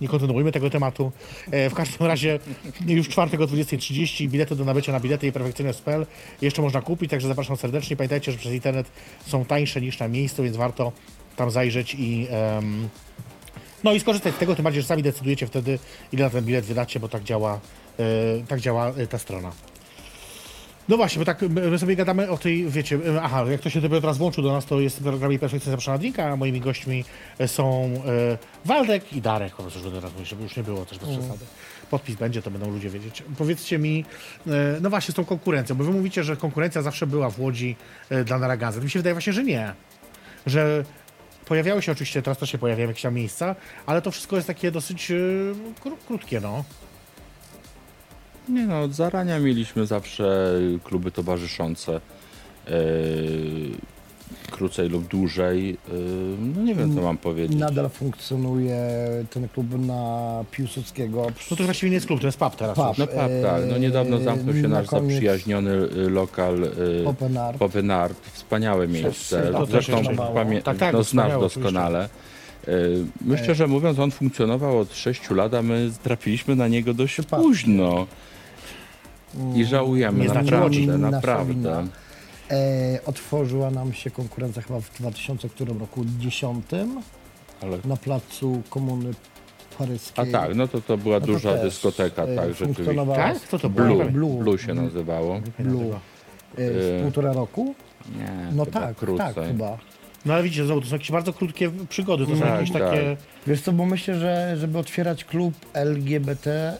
nie kontynuujmy tego tematu. E, W każdym razie już w czwartek o 20.30 bilety do nabycia na bilety i perfekcyjność.pl jeszcze można kupić, także zapraszam serdecznie. Pamiętajcie, że przez internet są tańsze niż na miejscu, więc warto tam zajrzeć i em, no i skorzystać z tego, tym bardziej, że sami decydujecie wtedy, ile na ten bilet wydacie, bo tak działa, e, tak działa e, ta strona. No właśnie, bo tak my sobie gadamy o tej, wiecie, e, aha, jak to się dopiero teraz włączył do nas, to jest w programie Perfekcja Zapraszana Drinka, a moimi gośćmi e, są e, Waldek i Darek, o co już będę raz mówić, żeby już nie było też bez przesady. Podpis będzie, to będą ludzie wiedzieć. Powiedzcie mi, e, no właśnie z tą konkurencją, bo wy mówicie, że konkurencja zawsze była w Łodzi e, dla Naragazy. Mi się wydaje właśnie, że nie. Że Pojawiały się oczywiście, teraz też się pojawiają jakieś tam miejsca, ale to wszystko jest takie dosyć kró- krótkie, no. Nie no, od zarania mieliśmy zawsze kluby towarzyszące. Yy, krócej lub dłużej. Yy, no nie wiem, co mam powiedzieć. Nadal funkcjonuje ten klub na Piłsudskiego. No to właściwie nie jest klub, to jest pub teraz. Pub. już. No tak, tak. No niedawno zamknął się Na nasz koniec- zaprzyjaźniony lokal y, Open Art. Open Art. Wspaniałe miejsce. to Zresztą pamię- Tak, tak, no, znasz doskonale. Y, My szczerze mówiąc, on funkcjonował od 6 lat, a my trafiliśmy na niego dość Przypadkiem. późno. I żałujemy, Nie znaczy naprawdę, naprawdę. E, otworzyła nam się konkurencja chyba w 2000 którym roku 10 Ale... na placu Komuny Paryskiej. A tak, no to to była No to duża też, dyskoteka, e, tak, rzeczywiście. Tak? Co to było? Blue, Blue. Blue się nazywało. Blue. E, E, półtora roku? Nie, No chyba tak, krócej. tak, chyba. No ale widzicie, znowu, to są jakieś bardzo krótkie przygody, to są Tak, jakieś tak. takie... Wiesz co, bo myślę, że żeby otwierać klub LGBT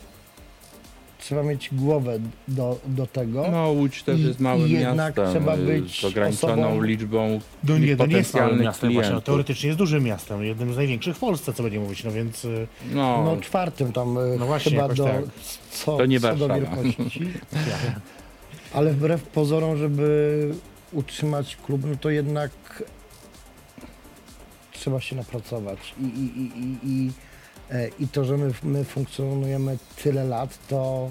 trzeba mieć głowę do, do tego. No Łódź też I- jest małym jednak miastem trzeba y, być z ograniczoną osobą- liczbą No nie, to nie jest małym potencjalnych miastem, właśnie, no, klientów. teoretycznie jest dużym miastem, jednym z największych w Polsce, co będzie mówić, no więc... y, No, No czwartym tam e, No właśnie, chyba do, tak. co, To nie co do wielkości. Ale wbrew pozorom, żeby utrzymać klub, no to jednak trzeba się napracować. I, i, i, i, i, e, i to, że my, my funkcjonujemy tyle lat, to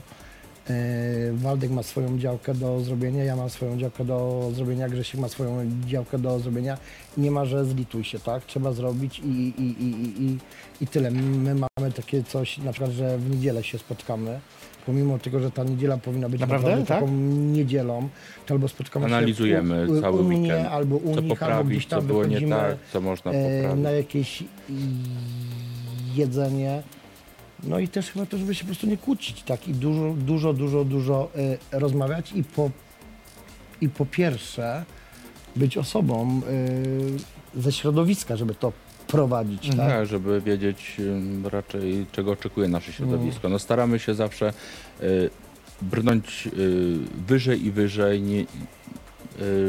e, Waldek ma swoją działkę do zrobienia, ja mam swoją działkę do zrobienia, Grzesiek ma swoją działkę do zrobienia. Nie ma, że zlituj się, tak? Trzeba zrobić i, i, i, i, i, i tyle. My mamy takie coś, na przykład, że w niedzielę się spotkamy. Pomimo tego, że ta niedziela powinna być Naprawdę? naprawdę, Tak? taką niedzielą, to albo spotkamy Analizujemy się u, u, cały u mnie, weekend, albo u co nich, albo gdzieś poprawić, co tam było nie wychodzimy tak, co można e, poprawić. na jakieś jedzenie. No i też chyba to, żeby się po prostu nie kłócić, tak? I dużo, dużo, dużo, dużo e, rozmawiać i po, i po pierwsze być osobą e, ze środowiska, żeby to prowadzić, tak? Tak, żeby wiedzieć ym, raczej, czego oczekuje nasze środowisko. No staramy się zawsze y, brnąć y, wyżej i wyżej, nie, y,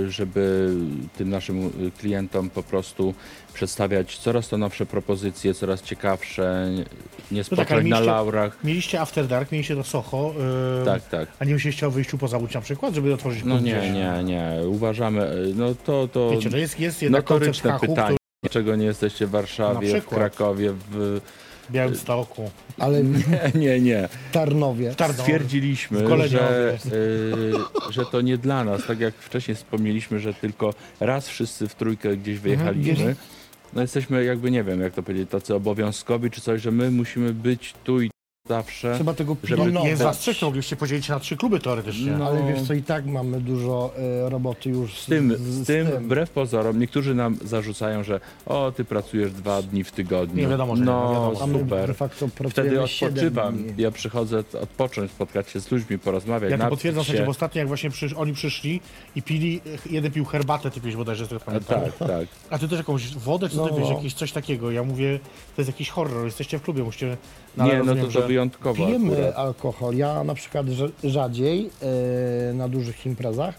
żeby tym naszym y, klientom po prostu przedstawiać coraz to nowsze propozycje, coraz ciekawsze, nie- nie No tak, spocząć na mieliście- laurach. Mieliście After Dark, mieliście to Soho, y, Tak, tak. a nie myśleliście o wyjściu poza Łódź na przykład, żeby otworzyć No nie, gdzieś? nie, nie. Uważamy, y, no to, to Wiecie, że jest, jest jednak notoryczne pytanie. Dlaczego nie jesteście w Warszawie, w. Krakowie, w... w Białymstoku, Ale Nie, nie, nie. Tarnowie. w Tarnowie. Stwierdziliśmy, że, y, że to nie dla nas. Tak jak wcześniej wspomnieliśmy, że tylko raz wszyscy w trójkę gdzieś wyjechaliśmy. wiesz- No jesteśmy jakby, nie wiem, jak to powiedzieć, tacy obowiązkowi czy coś, że my musimy być tu i zawsze. Trzeba tego Żeby- pilnować. Trzech, to mogliście podzielić się na trzy kluby teoretycznie. No. Ale wiesz co, i tak mamy dużo e, roboty już z, Z tym, z, z tym, wbrew pozorom, niektórzy nam zarzucają, że o, ty pracujesz dwa dni w tygodniu. Nie wiadomo, że nie, no, no wiadomo. A my super. de facto Wtedy pracujemy siedem odpoczywam. dni. Ja przychodzę odpocząć, spotkać się z ludźmi, porozmawiać. Ja to napić potwierdzam, się. bo ostatnio jak właśnie przysz, oni przyszli i pili, jeden pił herbatę, ty piłeś bodajże, z tego A, pamiętam. tak, tak. A ty też jakąś wodę, czy No, ty piłeś no. jakieś coś takiego? Ja mówię, to jest jakiś horror, jesteście w klubie, musicie... ale nie, no rozumiem, to, że- to wyjątkowo Pijemy akurat. alkohol. Ja na przykład rza- rzadziej e, na dużych imprezach,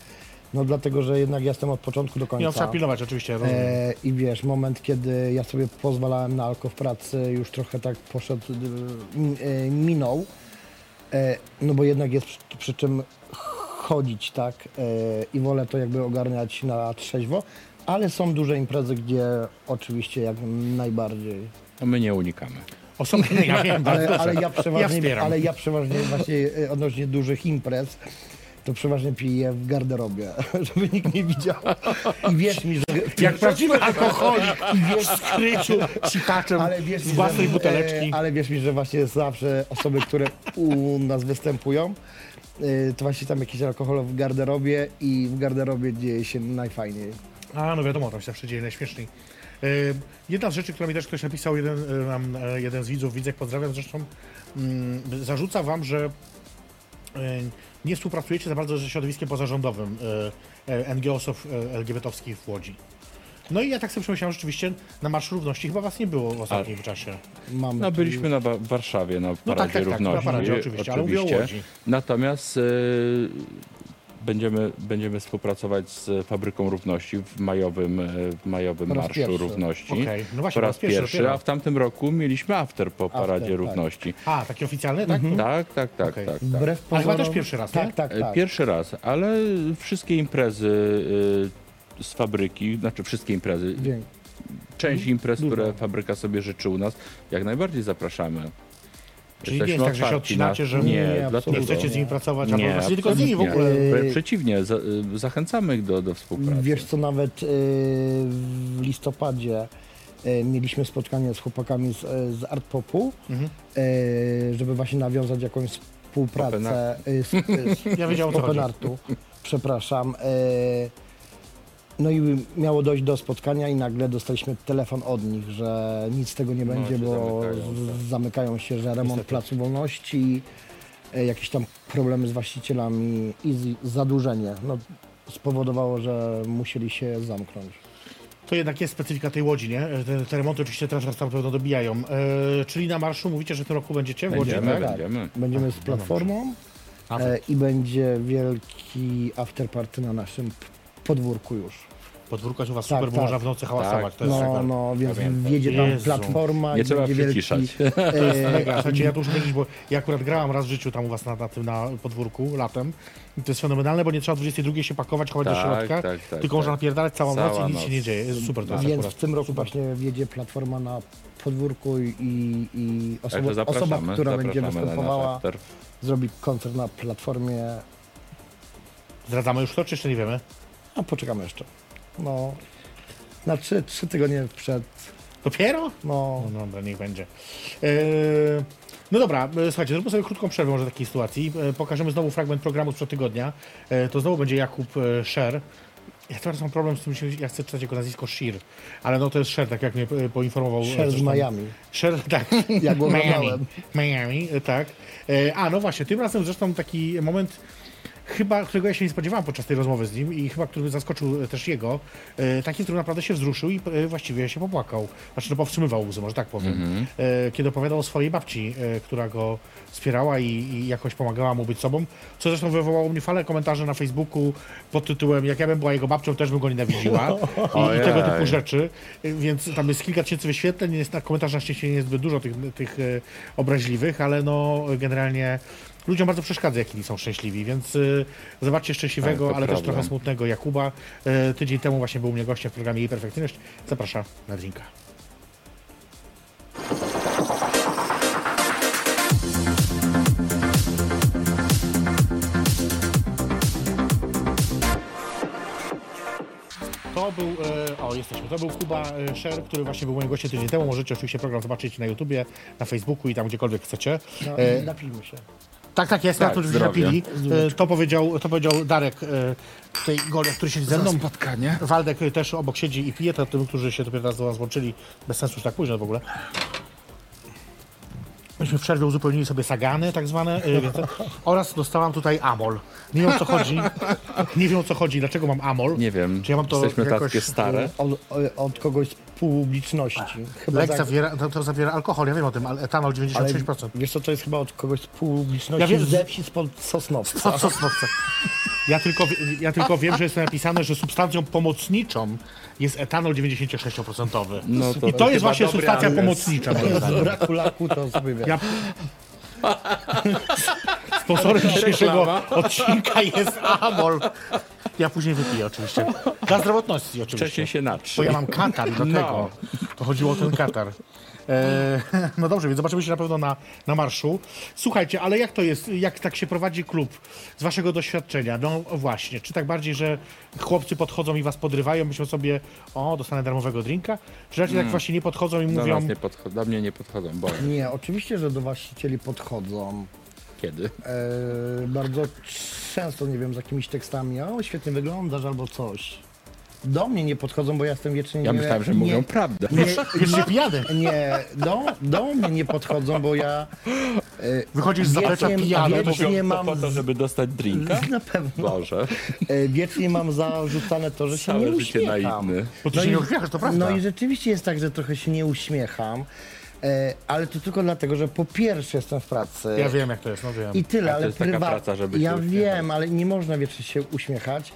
no dlatego, że jednak jestem od początku do Nie, no, końca. trzeba pilnować oczywiście, ja rozumiem. E, I wiesz, moment, kiedy ja sobie pozwalałem na alkohol w pracy, już trochę tak poszedł, e, mi- e, minął, e, no bo jednak jest przy, przy czym chodzić, tak, e, i wolę to jakby ogarniać na trzeźwo, ale są duże imprezy, gdzie oczywiście jak najbardziej. No my nie unikamy. Osobnie, ja wiem, Ale, ale, ja ja przeważnie, wspieram. ale ja przeważnie właśnie e, odnośnie dużych imprez, to przeważnie piję w garderobie, żeby nikt nie widział. I wierz mi, że... Jak prawdziwy alkoholik w skryciu, sikaczem wiesz, z własnej buteleczki. e, ale wiesz mi, że właśnie zawsze osoby, które u nas występują, e, to właśnie tam jakiś alkohol w garderobie i w garderobie dzieje się najfajniej. A, no wiadomo, tam się zawsze dzieje najśmieszniej. Jedna z rzeczy, która mi też ktoś napisał, jeden, e, e, jeden z widzów, widzek, pozdrawiam zresztą, mm, zarzuca wam, że e, nie współpracujecie za bardzo ze środowiskiem pozarządowym NGO-sów LGBT-owskich w Łodzi. No i ja tak sobie przemyślałem, rzeczywiście na Marsz Równości chyba was nie było w ostatnim czasie. Mamy No byliśmy na w Warszawie na No Paradzie tak, tak, tak, na Równości. paradzie oczywiście, ale mówię o oczywiście. Łodzi. Natomiast e, będziemy, będziemy współpracować z Fabryką Równości w majowym, e, w majowym Marszu pierwszy. Równości. Okej, no właśnie, po raz pierwszy, dopiero. a w tamtym roku mieliśmy after po Paradzie tak. Równości. A, taki oficjalny, tak? Tak, tak, tak, Okej. tak. tak. Wbrew Ale chyba pozorom- też pierwszy raz? Tak, tak, E, tak. Pierwszy raz, ale wszystkie imprezy y, z fabryki, znaczy wszystkie imprezy, Dzień. część imprez, Dużo. które fabryka sobie życzy u nas, jak najbardziej zapraszamy. Czyli nie jest tak, że się odcinacie, że nie, Nie. Nie chcecie z nimi pracować, albo Nie, właśnie tylko z nimi w ogóle. Yy, Wręcz Przeciwnie, za, y, zachęcamy ich do, do współpracy. Wiesz co, nawet w listopadzie mieliśmy spotkanie z chłopakami z, z Art Popu, Mhm. żeby właśnie nawiązać jakąś współpracę z, y, z, Ja z Artu. Przepraszam. No i miało dojść do spotkania i nagle dostaliśmy telefon od nich, że nic z tego nie będzie, się bo zamykają, z- tak. zamykają się, że remont Niestety. Placu Wolności, y, jakieś tam problemy z właścicielami i z, zadłużenie. No, spowodowało, że musieli się zamknąć. To jednak jest specyfika tej łodzi, nie? Te, te remonty oczywiście teraz was tam pewno dobijają. E, czyli na marszu mówicie, że w tym roku będziecie w Łodzi, Będziemy, tak? będziemy. Będziemy z platformą A, e, i będzie wielki afterparty na naszym p- podwórku już. Podwórko jest u was Tak, super, bo tak. można w nocy hałasować. To jest No, super. no, więc Pamiętam. wjedzie tam Jezu. platforma Nie i trzeba będzie wielki... przyciszać. E, Mega, słuchajcie, ja to muszę powiedzieć, bo ja akurat grałam raz w życiu tam u was na, na tym na podwórku latem. I to jest fenomenalne, bo nie trzeba o 22 się pakować, chować do Tak, środka, tak, tak, tylko można tak. napierdalać całą noc Cała i nic się noc. nie dzieje. Jest super to jest więc akurat. w tym roku właśnie wjedzie platforma na podwórku i, i osoba, osoba, zapraszamy, która będzie na nasz występowała, after. zrobi koncert na platformie. Zdradzamy już to, czy jeszcze nie wiemy? A poczekamy jeszcze. No, na trzy, trzy tygodnie przed. Dopiero? No, No dobra, niech będzie. E, no dobra, e, słuchajcie, zróbmy sobie krótką przerwę może takiej sytuacji. E, pokażemy znowu fragment programu sprzed tygodnia. E, to znowu będzie Jakub e, Szer. Ja teraz mam problem z tym, że ja chcę czytać jego nazwisko Shir, ale no to jest Szer, tak jak mnie e, poinformował. Sher z zresztą- Miami. Sher, tak. Ja go Miami. Miami, e, tak. E, A, no właśnie, tym razem zresztą taki moment, chyba, którego ja się nie spodziewałem podczas tej rozmowy z nim i chyba, który zaskoczył e, też jego, e, taki, który naprawdę się wzruszył i e, właściwie się popłakał. Znaczy, no powstrzymywał łzy, może tak powiem. E, Kiedy opowiadał o swojej babci, która go wspierała i, i jakoś pomagała mu być sobą, co zresztą wywołało mnie falę komentarzy na Facebooku pod tytułem jak ja bym była jego babcią, też bym go nienawidziła. I, i tego typu rzeczy, więc tam jest kilka tysięcy wyświetleń, jest na komentarzach szczęście nie jest zbyt dużo tych, tych obraźliwych, ale no generalnie ludziom bardzo przeszkadza, jak inni są szczęśliwi, więc y, zobaczcie szczęśliwego, Tak, ale też trochę smutnego Jakuba. Y, tydzień temu właśnie był u mnie gościem w programie Jej Perfekcyjność. Zapraszam na drinka. To był, e, o jesteśmy, to był Kuba e, Szer, który właśnie był moim gościem tydzień temu. Możecie oczywiście program zobaczyć na YouTubie, na Facebooku i tam gdziekolwiek chcecie. No, E, napijmy się. Tak, tak, jest, Tak, na to, zdrowie. napili. To powiedział, to powiedział Darek, e, tutaj Golia, który siedzi ze mną. spotkanie. Waldek też obok siedzi i pije, to tym, którzy się dopiero teraz do nas włączyli. Bez sensu, że tak późno w ogóle. Myśmy w przerwie uzupełnili sobie sagany tak zwane e, więc, oraz dostałam tutaj amol. Nie wiem o co chodzi. Nie wiem o co chodzi, dlaczego mam amol. Nie wiem, Czy ja mam to jesteśmy jakoś, takie stare. Od, od kogoś publiczności. Chyba Lek za- zawiera, to, to zawiera alkohol, ja wiem o tym, ale etanol ale 96%. wiesz co, to jest chyba od kogoś z publiczności Ja wiem, ze wsi spod Sosnowca. Co, co? Ja tylko, ja tylko wiem, że jest napisane, że substancją pomocniczą jest etanol 96%. No to I to jest właśnie substancja pomocnicza. Z braku laku to sobie wiesz. Ja... Sponsorem dzisiejszego odcinka jest Amol. Ja później wypiję oczywiście. Dla zdrowotności oczywiście. Wcześniej się Bo natrzyj. ja mam katar do No. To chodziło o ten katar. E, no dobrze, więc zobaczymy się na pewno na, na marszu. Słuchajcie, ale jak to jest, jak tak się prowadzi klub z waszego doświadczenia? No właśnie, czy tak bardziej, że chłopcy podchodzą i was podrywają, myślą sobie, o, dostanę darmowego drinka? Czy raczej tak właśnie nie podchodzą i Do, mówią, nas nie podcho- do mnie nie podchodzą, bo Nie, oczywiście, że do właścicieli podchodzą. kiedy? E, bardzo często, nie wiem, z jakimiś tekstami, o świetnie wyglądasz albo coś. Do mnie nie podchodzą, bo ja jestem wiecznie Ja myślałem, że nie, mówią prawdę. Nie, jeszcze pijany? nie, do, do mnie nie podchodzą, bo ja e, Wychodzisz z zaplecza wiecznie, pijany, wiecznie mówią, mam Po to, żeby dostać drinka? na pewno Boże, e, wiecznie mam zarzucane to, że się nie całe życie uśmiecham. naiwny. Bo ty No się i- nie uśmiechasz, to prawda. No i rzeczywiście jest tak, że trochę się nie uśmiecham. E, ale to tylko dlatego, że po pierwsze jestem w pracy. Ja wiem, jak to jest, no wiem. I tyle, to ale jest taka prywa- praca, żeby się Ja uśmiechać. wiem, ale nie można wiecznie się uśmiechać.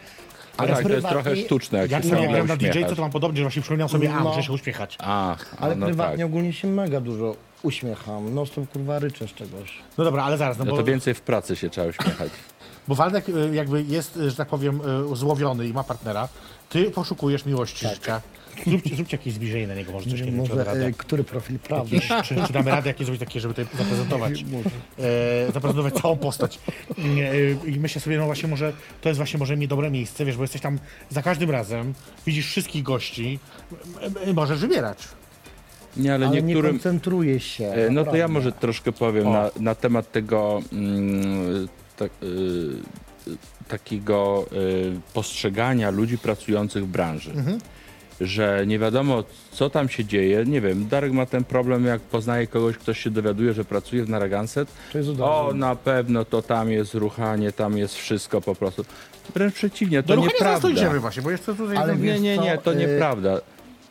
Ale tak, to jest trochę sztuczne, jak Jak się gram na DJ, uśmiechasz. to mam podobnie, że właśnie przypominam sobie, a, No. muszę się uśmiechać. A, Ale a, no prywatnie tak. ogólnie się mega dużo uśmiecham. No to kurwa ryczę z czegoś. No dobra, ale zaraz, no No bo, to więcej w pracy się trzeba uśmiechać. bo Waldek y, jakby jest, y, że tak powiem, y, złowiony i ma partnera. Ty poszukujesz miłości życia. Zróbcie, zróbcie jakieś zbliżenie na niego, może coś czy Może radę. e, który profil prawdy? Czy, czy damy radę jakieś zrobić takie, żeby tutaj zaprezentować, e, zaprezentować całą postać. Nie, e, I myślę sobie, no właśnie może, to jest właśnie może mi dobre miejsce, wiesz, bo jesteś tam za każdym razem, widzisz wszystkich gości, m- m- możesz wybierać. Nie, ale, Ale nie niektórym... koncentruję się. E, No to ja może troszkę powiem O. na, na temat tego mm, tak, y, takiego y, postrzegania ludzi pracujących w branży. Mhm. Że nie wiadomo, co tam się dzieje. Nie wiem, Darek ma ten problem, jak poznaje kogoś, ktoś się dowiaduje, że pracuje w Narragansett. To jest O, na pewno to tam jest ruchanie, tam jest wszystko po prostu. Wręcz przeciwnie, to zaraz nieprawda. dojdziemy właśnie, bo jeszcze tutaj... Ale Nie, nie, nie, to y- nieprawda.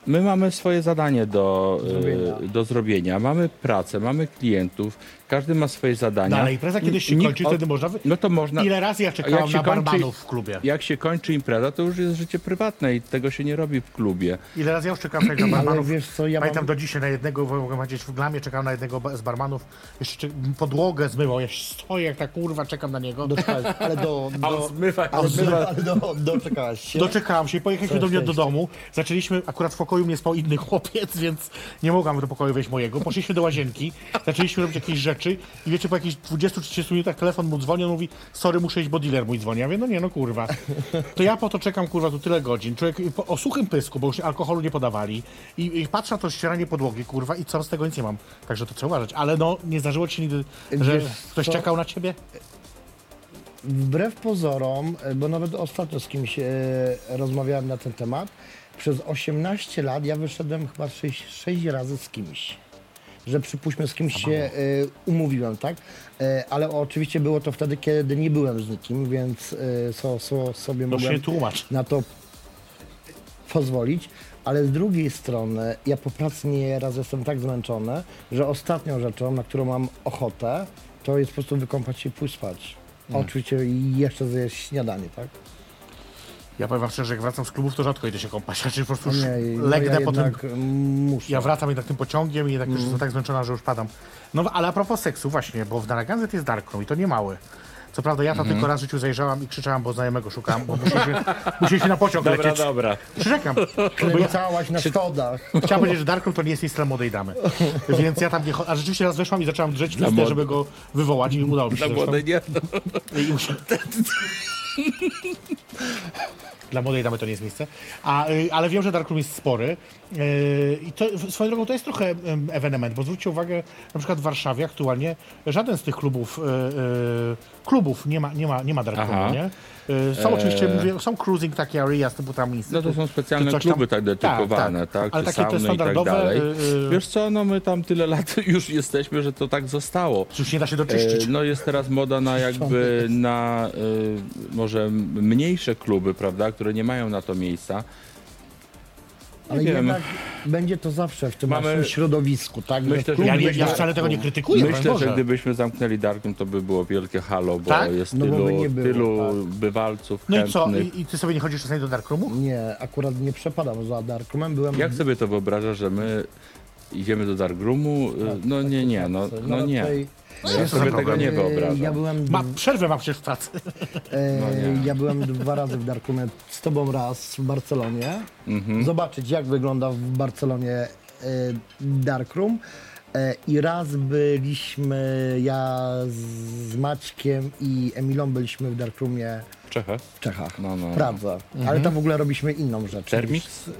My mamy swoje zadanie do Zrobienia. y, do zrobienia. Mamy pracę, mamy klientów, każdy ma swoje zadania. no, ale impreza kiedyś się Nikt kończy, o- wtedy można... Wy... No to można. Ile razy ja jak się na kończy- barmanów w klubie? Jak się kończy impreza, to już jest życie prywatne i tego się nie robi w klubie. Ile razy ja już czekałem na barmanów? wiesz co, ja Pamiętam mam... do dzisiaj na jednego, bo mogę powiedzieć, w glamie czekałem na jednego z barmanów, jeszcze podłogę zmywał, ja stoję jak ta kurwa, czekam na niego. Doczekałeś, ale do... do zmywa, ale, do, ale do, doczekałeś się. Doczekałem się, pojechaliśmy do mnie do domu, zaczęliśmy, akurat w pokoju mnie spał inny chłopiec, więc nie mogłam do pokoju wejść mojego. Poszliśmy do łazienki, zaczęliśmy robić jakieś rzeczy i wiecie, po jakichś 20-30 minutach telefon mu dzwoni, on mówi, sorry, muszę iść, bo dealer mój dzwoni. Ja mówię, no nie, no kurwa. To ja po to czekam, kurwa, tu tyle godzin. Człowiek po, o suchym pysku, bo już alkoholu nie podawali i, i patrzę na to ścieranie podłogi, kurwa, i co z tego nic nie mam. Także to trzeba uważać. Ale no, nie zdarzyło ci się nigdy, że Wiesz ktoś co? czekał na ciebie? Wbrew pozorom, e, bo nawet ostatnio z kimś e, rozmawiałem na ten temat, przez 18 lat ja wyszedłem chyba 6, 6 razy z kimś. Że przypuśćmy z kimś się e, umówiłem, tak? E, ale oczywiście było to wtedy, kiedy nie byłem z nikim, więc e, so, so, sobie No się mogłem nie tłumacz. na to pozwolić. Ale z drugiej strony, ja po pracy nieraz jestem tak zmęczony, że ostatnią rzeczą, na którą mam ochotę, to jest po prostu wykąpać się i pójść spać. Oczywiście i jeszcze zjeść śniadanie, tak? Ja powiem wam szczerze, jak wracam z klubów, to rzadko idę się kąpać. Znaczy po prostu już nie, no legnę ja potem. jednak muszę. Ja wracam jednak tym pociągiem i jednak już Mm. jestem tak zmęczona, że już padam. No ale a propos seksu właśnie, bo w Narragansett jest darkroom i to nie mały. Co prawda ja tam Mhm. tylko raz w życiu zajrzałam i krzyczałam, bo znajomego szukałam, bo musieliśmy, musieliśmy na pociąg Dobra, lecieć. dobra. Przyrzekam. Bo ja Kręcałaś na schodach. chciałam powiedzieć, że darkroom to nie jest miejsce młodej damy. Więc ja tam nie chodzę. A rzeczywiście raz weszłam i zaczęłam drzeć listę, żeby go wywołać i udało mi się zresztą. młodej nie. I muszę... Dla młodej damy to nie jest miejsce. A, y, ale wiem, że Darkroom jest spory. Y, I to w- swoją drogą to jest trochę em, ewenement, bo zwróćcie uwagę, na przykład w Warszawie aktualnie żaden z tych klubów y, y, klubów nie ma, nie ma, nie ma Darkroomu, Aha. nie? Y, Są oczywiście, Eee. mówię, są cruising takie areas typu tam No to Instytut, są specjalne czy coś tam. kluby tak dedykowane, tak? Ale takie te tak standardowe, dalej. y, y, Wiesz co, no my tam tyle lat już jesteśmy, że to tak zostało. Już nie da się doczyścić. E, No jest teraz moda na jakby na e, może mniejsze kluby, prawda, które nie mają na to miejsca. Ale wiem. jednak będzie to zawsze w tym Mamy- naszym środowisku, tak? Myślę, że ja, nie, ja darkroom- wcale tego nie krytykuję, broń Myślę, Boże. że gdybyśmy zamknęli Darkiem, to by było wielkie halo, bo Tak? jest No bo tylu, by nie było, tylu tak. bywalców No i co? chętnych. I, I ty sobie nie chodzisz czasami do Darkroomu? Nie, akurat nie przepadam za Darkroomem, byłem... Jak sobie to wyobrażasz, że my idziemy do Darkroomu? Tak, No nie, nie, no, no nie. raczej- No ja sobie tego nie wyobrażam. Ja byłem, Ma, przerwę mam przecież w pracy. e, No ja byłem dwa razy w Darkroomie, z tobą raz w Barcelonie. Mhm. Zobaczyć, jak wygląda w Barcelonie e, Darkroom. E, I raz byliśmy, ja z Maćkiem i Emilą byliśmy w Darkroomie Czechach? w Czechach, No, no. w Pradze. Ale tam w ogóle robiliśmy inną rzecz. Termix?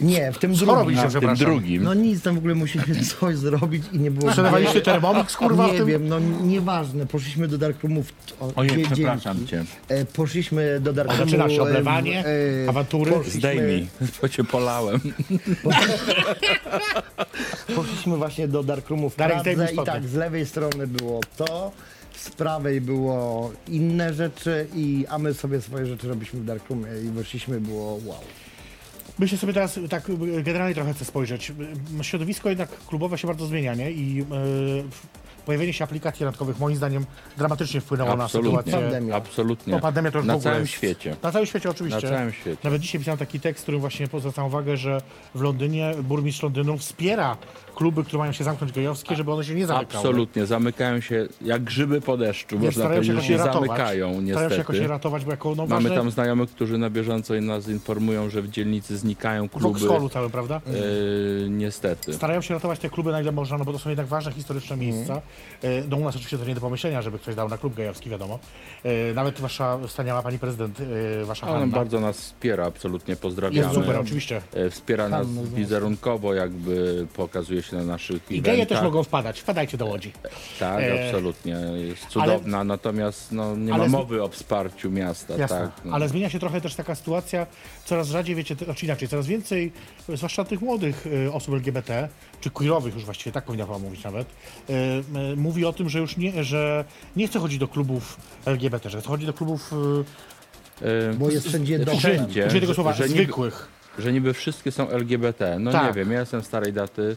Nie, w tym Co drugim. robiliście, A w tym przepraszam? drugim. No nic, tam w ogóle musieliśmy coś zrobić i nie było... Sprzedawaliście Thermomix, kurwa, w Nie tym? wiem, no nieważne. Poszliśmy do Darkroomów. O, Ojej, przepraszam cię. E, poszliśmy do Darkroomu. zaczyna się e, oblewanie, e, awantury. poszliśmy- Zdejmij, bo cię polałem. Poszliśmy właśnie do Darkroomu w Darek, zdejmij Pradze i spodnie. tak, z lewej strony było to, z prawej było inne rzeczy, i, a my sobie swoje rzeczy robiliśmy w Darkroomie i weszliśmy, było wow. Myślę sobie teraz, tak generalnie trochę chcę spojrzeć. Środowisko jednak klubowe się bardzo zmienia, nie? I y, pojawienie się aplikacji randkowych moim zdaniem dramatycznie wpłynęło na Absolutnie. sytuację. Pandemia. Absolutnie. No, pandemia to już w Na ogóle całym jest- świecie. Na całym świecie oczywiście. Na całym świecie. Nawet dzisiaj pisałem taki tekst, w którym właśnie zwracam uwagę, że w Londynie burmistrz Londynu wspiera kluby, które mają się zamknąć gejowskie, żeby one się nie zamykały. Absolutnie, zamykają się jak grzyby po deszczu, Więc można starają się powiedzieć, że jakoś się je ratować. zamykają Starają się jakoś je niestety. ratować, bo jako no, Mamy ważne, tam znajomych, którzy na bieżąco nas informują, że w dzielnicy znikają w kluby. Vauxhallu całym, prawda? Yy, niestety. Starają się ratować te kluby na ile można, no bo to są jednak ważne historyczne Mhm. miejsca. E, No u nas oczywiście to nie do pomyślenia, żeby ktoś dał na klub gejowski, wiadomo. E, Nawet wasza wspaniała pani prezydent, e, wasza Hanna. bardzo nas wspiera, absolutnie pozdrawiamy. Jest super, oczywiście. Wspiera nas wizerunkowo, jakby pokazuje się na naszych I geje też mogą wpadać. Wpadajcie do Łodzi. Tak, absolutnie. Jest cudowna, natomiast no, nie ale ma mowy o wsparciu miasta. Jasne. Tak, no. Ale zmienia się trochę też taka sytuacja, coraz rzadziej, wiecie, znaczy inaczej, coraz więcej, zwłaszcza tych młodych osób LGBT, czy queerowych już właściwie, tak powinna mówić nawet, mówi o tym, że już nie, że nie chce chodzić do klubów LGBT, że chce chodzić do klubów E, Bo jest wszędzie dobrze. wszędzie, użyję tego że- słowa, że niby- zwykłych. że niby wszystkie są LGBT. No Tak. nie wiem, ja jestem starej daty.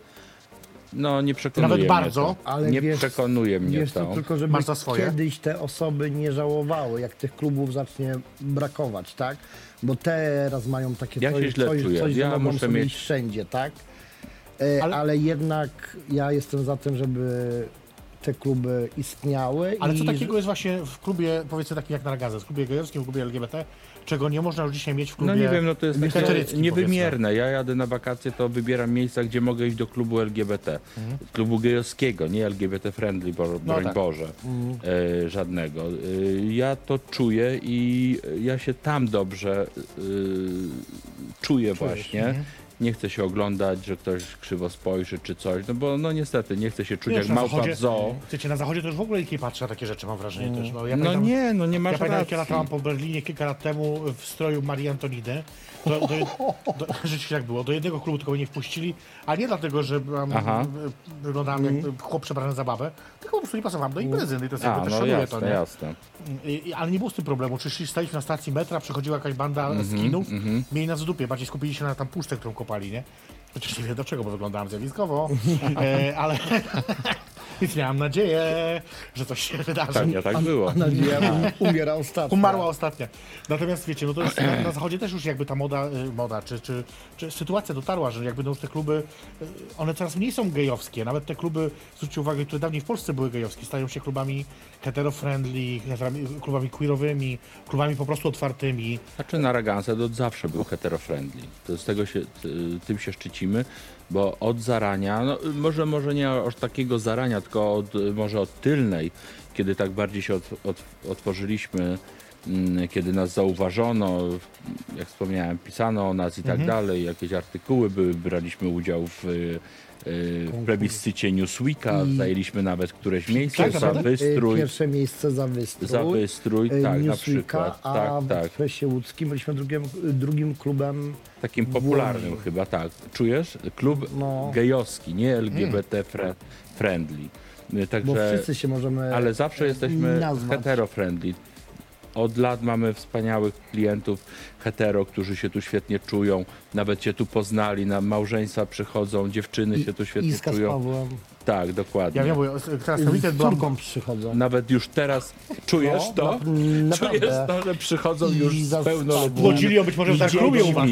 No nie przekonuje Nawet mnie bardzo, to. ale nie wiesz- przekonuje mnie Wiesz to. to tylko, żeby Masz za swoje? kiedyś te osoby nie żałowały, jak tych klubów zacznie brakować, tak? Bo teraz mają takie Ja się coś, źle coś, czuję. coś Ja że mogą muszę mieć- wszędzie, tak? E, Ale- ale... jednak ja jestem za tym, żeby te kluby istniały. Ale co i takiego jest właśnie w klubie, powiedzmy takim jak Nargazes, w klubie gejowskim, w klubie LGBT, czego nie można już dzisiaj mieć w klubie No nie wiem, no to jest takie niewymierne. Ja jadę na wakacje, to wybieram miejsca, gdzie mogę iść do klubu LGBT. Klubu gejowskiego, nie LGBT friendly, bo, broń tak. Boże, e, żadnego. E, ja to czuję i ja się tam dobrze e, czuję właśnie. Nie chcę się oglądać, że ktoś krzywo spojrzy czy coś, no bo no niestety nie chcę się czuć jak na małpa zachodzie, w zoo. Wiecie, na zachodzie to już w ogóle nikt nie patrzy na takie rzeczy, mam wrażenie też. No, ja No pamiętam, nie, no nie masz Ja pamiętam, jak ja latałam po Berlinie kilka lat temu w stroju Marii Antonidy. Do, do, do, rzeczywiście tak było. Do jednego klubu tylko mnie nie wpuścili, a nie dlatego, że Aha. wyglądałem jak chłop przebrany za babę, tylko po prostu nie pasowałam do imprezy. No i to jest A, jakby też no szanuję jasne, to, nie? jasne. I, i- ale nie było z tym problemu. Czy szli- staliśmy na stacji metra, przechodziła jakaś banda Mhm, skinów, mieli nas w dupie, bardziej skupili się na tam puszce, którą kopali, nie? Chociaż nie wiem do czego, bo wyglądałem zjawiskowo, e, ale więc miałam nadzieję, że coś się wydarzy. Tak, ja tak było. Nadzieja um- umiera ostatnio. Umarła ostatnia. Natomiast wiecie, no to jest na, na zachodzie też już jakby ta moda, y, moda czy, czy, czy sytuacja dotarła, że jakby no już te kluby, y, one coraz mniej są gejowskie. Nawet te kluby, zwróćcie uwagę, które dawniej w Polsce były gejowskie, stają się klubami hetero-friendly, klubami queerowymi, klubami po prostu otwartymi. Znaczy na Raganse to od zawsze był hetero-friendly. To z tego się, ty- tym się szczycimy, bo od zarania, no, może, może nie od takiego zarania, tylko od, może od tylnej, kiedy tak bardziej się od, od, otworzyliśmy, mm, kiedy nas zauważono, jak wspomniałem, pisano o nas i tak dalej, jakieś artykuły były, braliśmy udział w, w plebiscycie Newsweeka, I- zajęliśmy nawet któreś miejsce Tak, za naprawdę? E, wystrój, Pierwsze miejsce za wystrój. za wystrój, e, tak, na przykład. a Tak, w tak. Ekspresie Łódzkim byliśmy drugim, drugim klubem Takim popularnym chyba, tak. Czujesz? Klub No. gejowski, nie LGBT fre, friendly. Y, Bo Także, wszyscy się możemy ale zawsze jesteśmy nazwać. hetero friendly. Od lat mamy wspaniałych klientów hetero, którzy się tu świetnie czują. Nawet się tu poznali, na małżeństwa przychodzą, dziewczyny się tu świetnie Iska z czują. Pawłem. Tak, dokładnie. Ja wiem, bo teraz na Z weekend byłam... przychodzą. Nawet już teraz czujesz No, to? na- Czujesz to, że przychodzą I już za- pełnoletni. Młodzili ją być może w Darkrumie u was.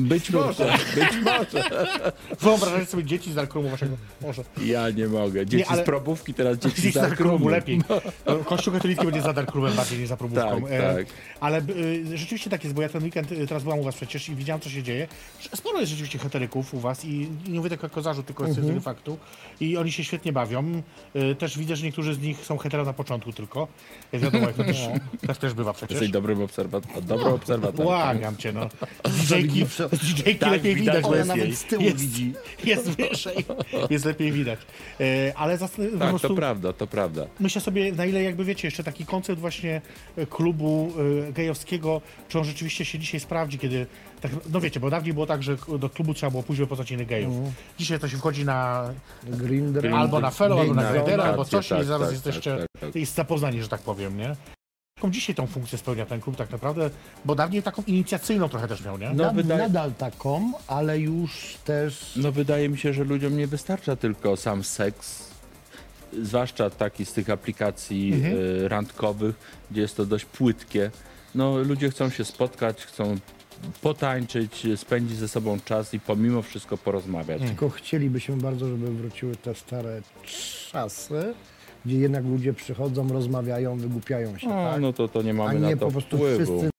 Być może, być może. Wyobrażacie sobie dzieci z Darkrumu waszego? Może. Ja nie mogę. Dzieci ale- z probówki, teraz dzieci Dzieci z z Darkrumu. lepiej. No, Kościół katolicki będzie za Darkrumem bardziej niż za probówką. Tak, E, tak. Ale y, rzeczywiście tak jest, bo ja ten weekend y, teraz byłam u was przecież i widziałam, co się dzieje. Sporo jest rzeczywiście heteryków u was i nie mówię tak jako zarzut, tylko z tego faktu. I oni się świetnie bawią. Y, Też widzę, że niektórzy z nich są hetero na początku tylko. Y, Wiadomo, jak to też, tak też bywa przecież. Jesteś dobrym obserwatorem. Dobrym obserwatorem. Błagam cię, no. DJ-ki, DJ-ki Tak, lepiej widać, widać, ona nawet z tyłu jest, widzi. jest wyżej, jest lepiej widać. Ale zastan- po Tak, prostu to prawda, to prawda. myślę sobie, na ile jakby wiecie, jeszcze taki koncept właśnie klubu gejowskiego, czy on rzeczywiście się dzisiaj sprawdzi, kiedy, tak, no wiecie, bo dawniej było tak, że do klubu trzeba było pójść poznać innych gejów. Dzisiaj to się wchodzi na Grindr. albo na Fellow, albo na Grindr. Gradera, albo Rację, coś tak, i zaraz tak, jesteście tak, tak, tak. jest zapoznani, że tak powiem, nie? Jaką dzisiaj tą funkcję spełnia ten klub tak naprawdę? Bo dawniej taką inicjacyjną trochę też miał, nie? No, Nad, wydaje- Nadal taką, ale już też No wydaje mi się, że ludziom nie wystarcza tylko sam seks, zwłaszcza taki z tych aplikacji Mhm. e, randkowych, gdzie jest to dość płytkie. No ludzie chcą się spotkać, chcą potańczyć, spędzić ze sobą czas i pomimo wszystko porozmawiać. Tylko chcielibyśmy bardzo, żeby wróciły te stare czasy, gdzie jednak ludzie przychodzą, rozmawiają, wygłupiają się, No, tak? no to, to nie A mamy nie na to po prostu wpływu. wszyscy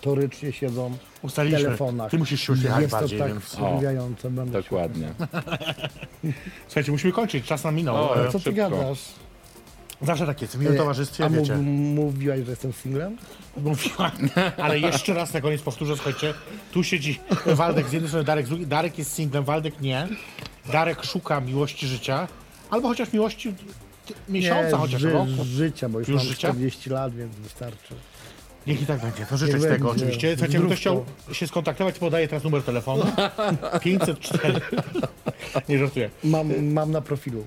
torycznie siedzą w Ustaliliśmy. telefonach. Ty musisz się uśmiechać Jest to bardziej, tak więc... wkurwiające. Będę się- Dokładnie. Słuchajcie, musimy kończyć, czas nam minął. O, E, Ale co ty Szybko. gadasz? Zawsze tak jest, w miłym E, towarzystwie, A wiecie. mów, mówiłaś, że jestem singlem? Mówiła, ale jeszcze raz na koniec powtórzę, słuchajcie, tu siedzi Waldek z jednej strony, Darek z drugiej. Darek jest singlem, Waldek nie. Darek szuka miłości życia, albo chociaż miłości miesiąca, chociaż ży, roku. życia, bo już, Już mam życia? 40 lat, więc wystarczy. Niech i tak będzie, to życzę Niech ci tego będzie. oczywiście. Słuchajcie, jakby ktoś chciał Zdrówko. się skontaktować, podaję teraz numer telefonu. 504. Nie żartuję. Mam, mam na profilu.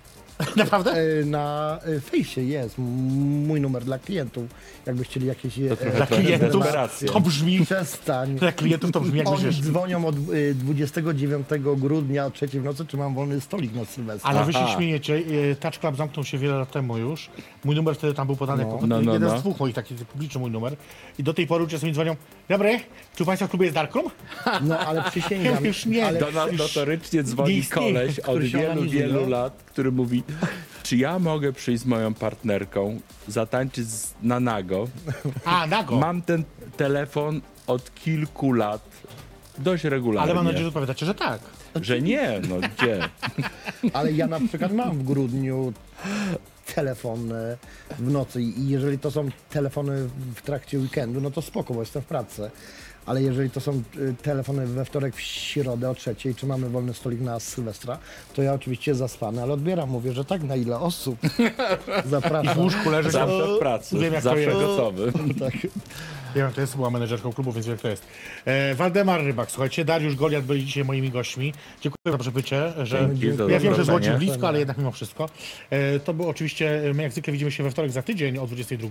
Naprawdę? E, Na e, fejsie jest mój numer dla klientów. Jakby chcieli jakieś e, trochę Dla klientów to brzmi, przestań. dla klientów to brzmi jak Oni myślisz. dzwonią od y, 29 grudnia o 3 w nocy, czy mam wolny stolik na Sylwestra. Ale wy się śmiejecie, Touch Club zamknął się wiele lat temu już. Mój numer wtedy tam był podany jako No, no, jeden no. z dwóch moich takich publiczny mój numer. I do tej pory sobie dzwonią. Dobry, czy u Państwa w klubie jest Darkroom? No ale przysięgam. Już nie. Ale Do nas notorycznie nie dzwoni koleś od wielu, wielu lat, który mówi, czy ja mogę przyjść z moją partnerką, zatańczyć z- na nago. A, nago. Mam ten telefon od kilku lat, dość regularnie. Ale mam nadzieję, że odpowiadacie, że tak. Że nie, no gdzie? Ale ja na przykład mam w grudniu telefon e, w nocy i jeżeli to są telefony w trakcie weekendu, no to spoko, bo jestem w pracy. Ale jeżeli to są e, telefony we wtorek, w środę o trzeciej, czy mamy wolny stolik na Sylwestra, to ja oczywiście zaspany, ale odbieram, mówię, że tak, na ile osób. W Zapraszam. łóżku leży Zawsze w pracy, Wiem, jak to zawsze jest. gotowy. Tak. Wiem, jak to jest, była menedżerką klubu, więc wiem, jak to jest. E, Waldemar Rybak, słuchajcie, Dariusz Goliat byli dzisiaj moimi gośćmi. Dziękuję za przybycie, że Dzięki za ja wiem, że z Łodzi zaproszenie. blisko, ale jednak mimo wszystko. E, to było oczywiście, my jak zwykle widzimy się we wtorek za tydzień o 22.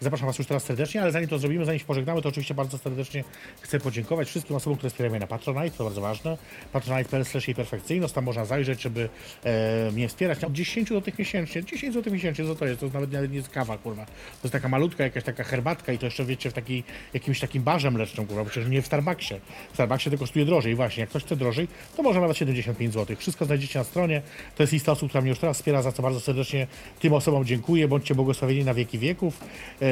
Zapraszam Was już teraz serdecznie, ale zanim to zrobimy, zanim się pożegnamy, to oczywiście bardzo serdecznie chcę podziękować wszystkim osobom, które wspierają mnie na Patronite, to bardzo ważne. Patronite.pl jej perfekcyjność, tam można zajrzeć, żeby e, mnie wspierać. Od 10 do tych miesięcznie, 10 zł miesięcznie, co to jest? To nawet, nawet nie jest kawa, kurwa. To jest taka malutka, jakaś taka herbatka i to jeszcze, wiecie, w takiej, jakimś takim barze mlecznym, kurwa, przecież nie w Starbucksie. W Starbucksie to kosztuje drożej, właśnie. Jak ktoś chce drożej, to może nawet 75 zł. Wszystko znajdziecie na stronie. To jest lista osób, która mnie już teraz wspiera, za co bardzo serdecznie tym osobom dziękuję. Bądźcie błogosławieni na wieki wieków. E,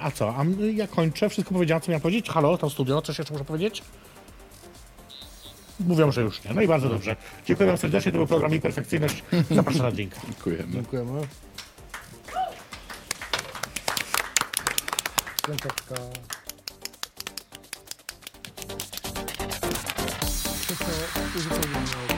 a co? A ja kończę. Wszystko powiedziałem, co miałem powiedzieć. Halo, tam studio, coś jeszcze muszę powiedzieć? Mówią, że już nie. No i bardzo dobrze. Dziękuję wam serdecznie. To był program i Perfekcyjność. Zapraszam na drinka. Dziękujemy. Dziękujemy. 4曲かちょっとウルトラに